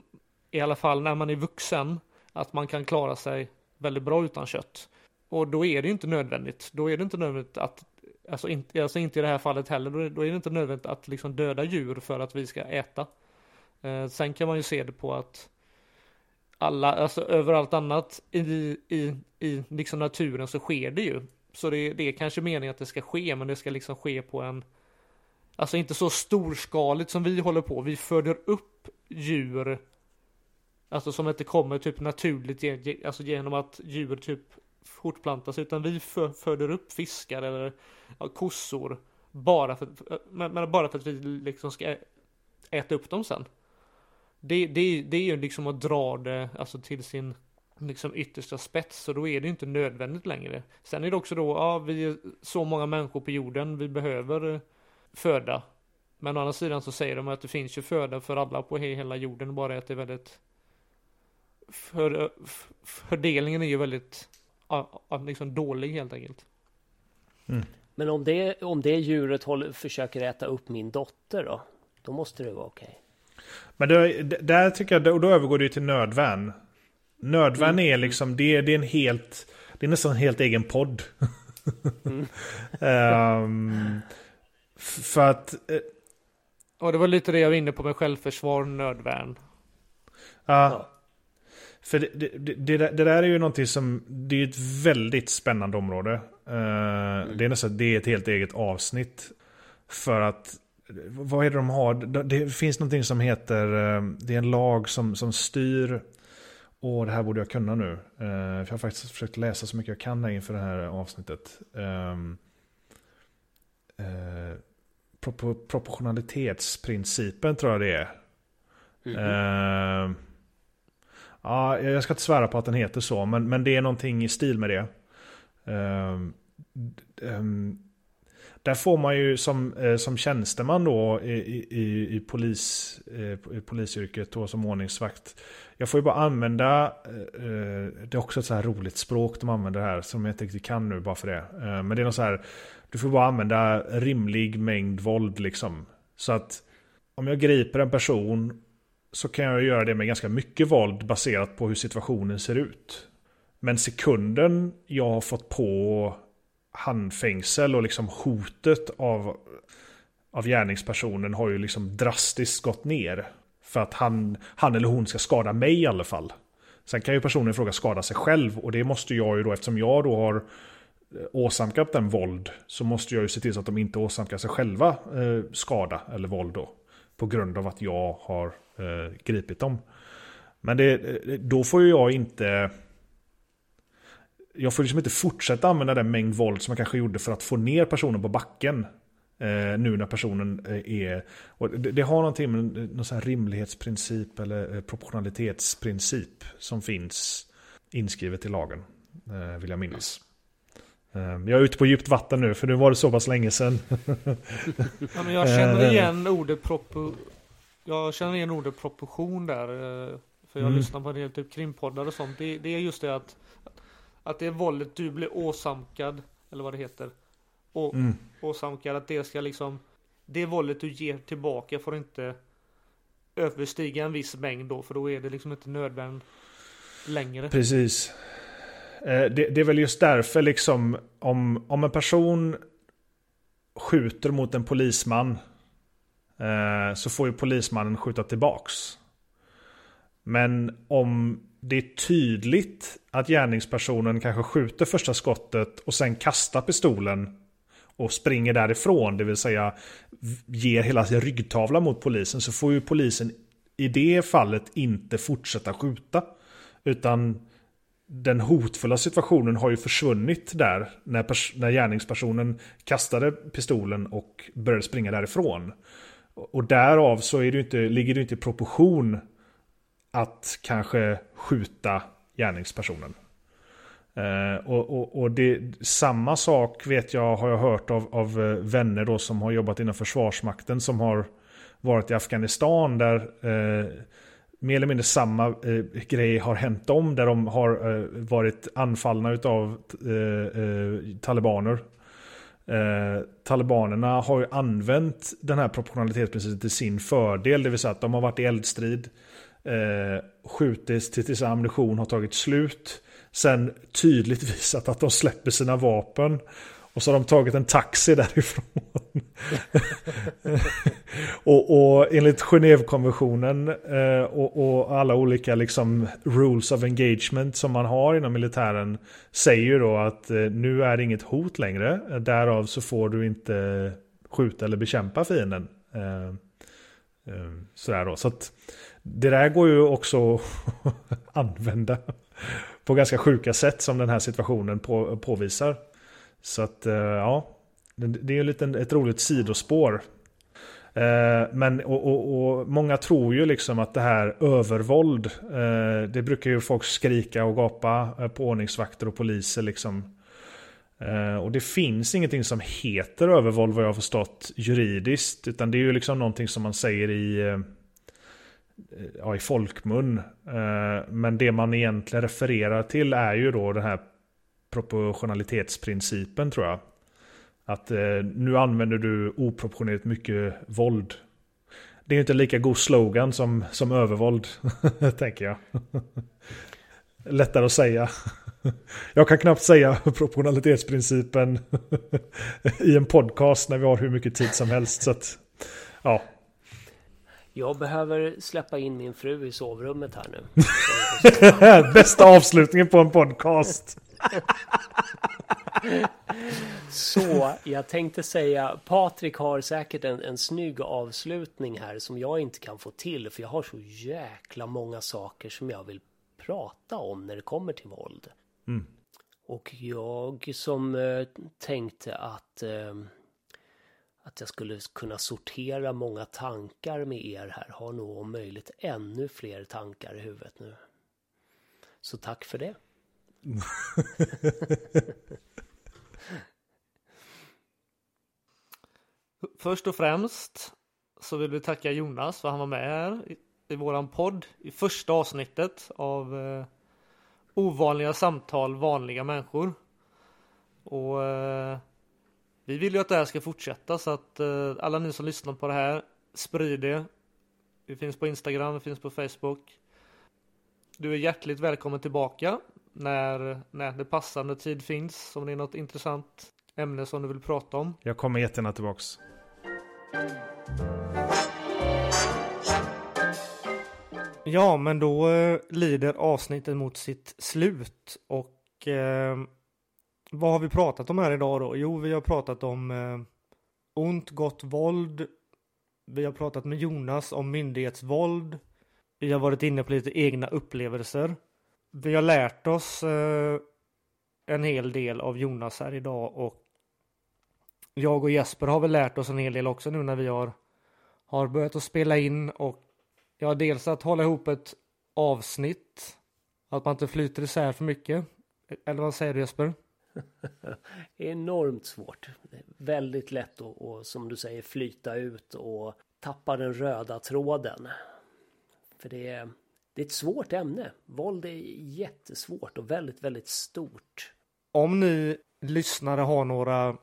i alla fall när man är vuxen att man kan klara sig väldigt bra utan kött. Och då är det ju inte nödvändigt. Då är det inte nödvändigt att, alltså inte, alltså inte i det här fallet heller, då är, då är det inte nödvändigt att liksom döda djur för att vi ska äta. Eh, sen kan man ju se det på att alla, alltså överallt annat i, i, i liksom naturen så sker det ju. Så det, det är kanske meningen att det ska ske, men det ska liksom ske på en Alltså inte så storskaligt som vi håller på. Vi föder upp djur. Alltså som inte kommer typ naturligt alltså genom att djur typ fortplantas. Utan vi föder upp fiskar eller ja, kossor. Bara för, men, men, bara för att vi liksom ska äta upp dem sen. Det, det, det är ju liksom att dra det alltså till sin liksom yttersta spets. Så då är det inte nödvändigt längre. Sen är det också då, ja vi är så många människor på jorden. Vi behöver föda. Men å andra sidan så säger de att det finns ju föda för alla på hela jorden, bara att det är väldigt för, fördelningen är ju väldigt liksom dålig helt enkelt. Mm. Men om det, om det djuret håller, försöker äta upp min dotter då? Då måste det vara okej. Men det, där tycker jag, då, då övergår det ju till nödvärn. Nödvärn är liksom, det, det är en helt, det är nästan en helt egen podd. Ehm, f- för att, eh, Och det var lite det jag var inne på med självförsvar, nödvärn. ja. För det, det, det, det, där- är ju någonting som, det är ju ett väldigt spännande område. Eh, Det är nästan, det är ett helt eget avsnitt. För att, vad är det de har? Det, finns någonting som heter, eh, det är en lag som, som styr, och det här borde jag kunna nu. Eh, för jag har faktiskt försökt läsa så mycket jag kan här inför det här avsnittet. Um, propor- proportionalitetsprincipen tror jag det är. Eh, ja, jag ska inte svära på att den heter så, men, men det är någonting i stil med det. Eh, ehm, där får man ju som, eh, som tjänsteman då i, i, i, polis, eh, i polisyrket och som ordningsvakt. Jag får ju bara använda, eh, det är också ett så här roligt språk de använder här som jag inte riktigt kan nu bara för det. Men det är något så här, du får bara använda rimlig mängd våld liksom. Så att om jag griper en person så kan jag göra det med ganska mycket våld baserat på hur situationen ser ut. Men sekunden jag har fått på handfängsel och liksom hotet av, av gärningspersonen har ju liksom drastiskt gått ner. För att han, han eller hon ska skada mig i alla fall. Sen kan ju personen i fråga skada sig själv och det måste jag ju då eftersom jag då har eh, åsamkat den våld så måste jag ju se till så att de inte åsamkar sig själva eh, skada eller våld då. På grund av att jag har eh, gripit dem. Men det, eh, då får ju jag inte... Jag får liksom inte fortsätta använda den mängd våld som jag kanske gjorde för att få ner personen på backen. Eh, nu när personen eh, är... Det, det har någonting med någon sån här rimlighetsprincip eller eh, proportionalitetsprincip som finns inskrivet i lagen. Eh, vill jag minnas. Eh, jag är ute på djupt vatten nu för nu var det så pass länge sedan. Ja, men jag känner igen ordet propo... Jag känner igen ordet proportion där. För jag Mm. lyssnar på en del typ krimpoddar och sånt. Det, det är just det att Att det våldet du blir åsamkad Eller vad det heter å, Mm. Åsamkad att det ska liksom Det våldet du ger tillbaka får inte Överstiga en viss mängd då För då är det liksom inte nödvändigt Längre Precis. Eh, Det, det är väl just därför liksom om, om en person skjuter mot en polisman eh, så får ju polismannen skjuta tillbaks. Men om det är tydligt att gärningspersonen kanske skjuter första skottet och sen kastar pistolen och springer därifrån, det vill säga ger hela sin ryggtavla mot polisen, så får ju polisen i det fallet inte fortsätta skjuta. Utan den hotfulla situationen har ju försvunnit där när, när gärningspersonen kastade pistolen och började springa därifrån. Och därav så är det ju inte, ligger det inte i proportion att kanske skjuta gärningspersonen. Eh, och och, och det, samma sak vet jag har jag hört av, av eh, vänner då som har jobbat inom Försvarsmakten som har varit i Afghanistan där eh, mer eller mindre samma eh, grej har hänt dem, där de har eh, varit anfallna av eh, eh, talibaner. Eh, talibanerna har ju använt den här proportionalitetsprincipen till sin fördel, det vill säga att de har varit i eldstrid, eh, skjutits tills tills ammunition har tagit slut, sen tydligt visat att de släpper sina vapen och så har de tagit en taxi därifrån. och, och enligt Genèvekonventionen eh, och, och alla olika liksom rules of engagement som man har inom militären säger ju då att eh, nu är det inget hot längre. Därav så får du inte skjuta eller bekämpa fienden. Eh, eh, sådär då. Så att det där går ju också att använda på ganska sjuka sätt som den här situationen på, påvisar. Så att eh, ja, det är ju ett roligt sidospår. Eh, men och, och, och många tror ju liksom att det här övervåld, eh, det brukar ju folk skrika och gapa på ordningsvakter och poliser liksom. Och det finns ingenting som heter övervåld vad jag har förstått juridiskt, utan det är ju liksom någonting som man säger i Eh, ja, i folkmun. Eh, Men det man egentligen refererar till är ju då den här proportionalitetsprincipen tror jag. Att eh, nu använder du oproportionerligt mycket våld. Det är inte lika god slogan som, som övervåld, tänker jag. Lättare att säga. Jag kan knappt säga proportionalitetsprincipen i en podcast när vi har hur mycket tid som helst. Så att, ja. Jag behöver släppa in min fru i sovrummet här nu. Bästa avslutningen på en podcast. Så jag tänkte säga, Patrik har säkert en, en snygg avslutning här som jag inte kan få till för jag har så jäkla många saker som jag vill prata om när det kommer till våld. Mm. Och jag som eh, tänkte att eh, att jag skulle kunna sortera många tankar med er här har nog om möjligt ännu fler tankar i huvudet nu. Så tack för det. Först och främst så vill vi tacka Jonas för att han var med här i, i våran podd i första avsnittet av eh, Ovanliga samtal, vanliga människor. Och eh, vi vill ju att det här ska fortsätta så att eh, alla ni som lyssnar på det här, sprid det. Vi finns på Instagram, vi finns på Facebook. Du är hjärtligt välkommen tillbaka när, när det passande tid finns. Om det är något intressant ämne som du vill prata om. Jag kommer jättegärna tillbaks. Ja, men då eh, lider avsnittet mot sitt slut och eh, vad har vi pratat om här idag då? Jo, vi har pratat om eh, ont, gott våld. Vi har pratat med Jonas om myndighetsvåld. Vi har varit inne på lite egna upplevelser. Vi har lärt oss eh, en hel del av Jonas här idag och jag och Jesper har väl lärt oss en hel del också nu när vi har, har börjat att spela in och ja, dels att hålla ihop ett avsnitt. Att man inte flyter isär för mycket. Eller vad säger du Jesper? Enormt svårt. Väldigt lätt att, och, som du säger, flyta ut och tappa den röda tråden. För det är, det är ett svårt ämne. Våld är jättesvårt och väldigt, väldigt stort. Om ni lyssnare har några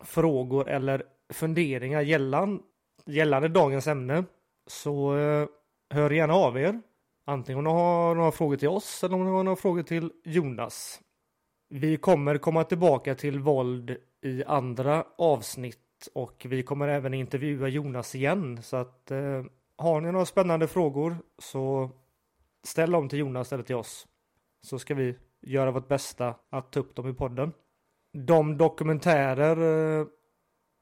frågor eller funderingar gällande, gällande dagens ämne så eh, hör gärna av er. Antingen om ni har några frågor till oss eller om ni har några frågor till Jonas. Vi kommer komma tillbaka till våld i andra avsnitt och vi kommer även intervjua Jonas igen. Så att eh, har ni några spännande frågor så ställ dem till Jonas eller till oss. Så ska vi göra vårt bästa att ta upp dem i podden. De dokumentärer eh,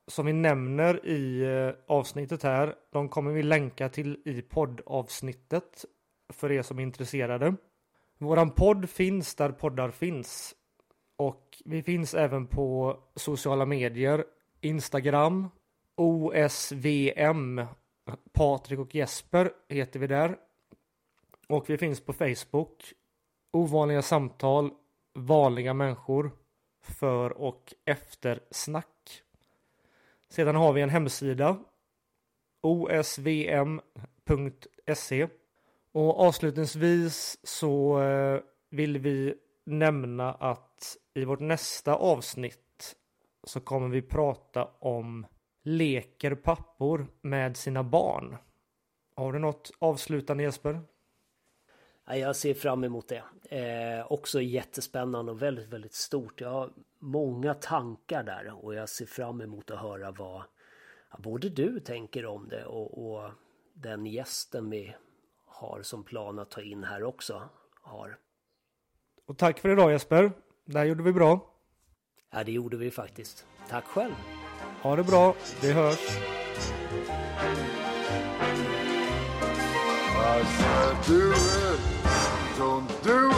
som vi nämner i eh, avsnittet här, de kommer vi länka till i poddavsnittet för er som är intresserade. Våran podd finns där poddar finns. Och vi finns även på sociala medier. Instagram, OSVM, Patrik och Jesper heter vi där. Och vi finns på Facebook. Ovanliga samtal, vanliga människor, för och efter snack. Sedan har vi en hemsida. osvm.se Och avslutningsvis så eh, vill vi nämna att i vårt nästa avsnitt så kommer vi prata om leker pappor med sina barn. Har du något avslutande Jesper? Ja, Jag ser fram emot det. Eh, också jättespännande och väldigt, väldigt stort. Jag har många tankar där och jag ser fram emot att höra vad både du tänker om det och, och den gästen vi har som plan att ta in här också har. Och tack för idag Jesper. Det gjorde vi bra. Ja, det gjorde vi faktiskt. Tack själv! Ha det bra. Vi hörs. I said do it, don't do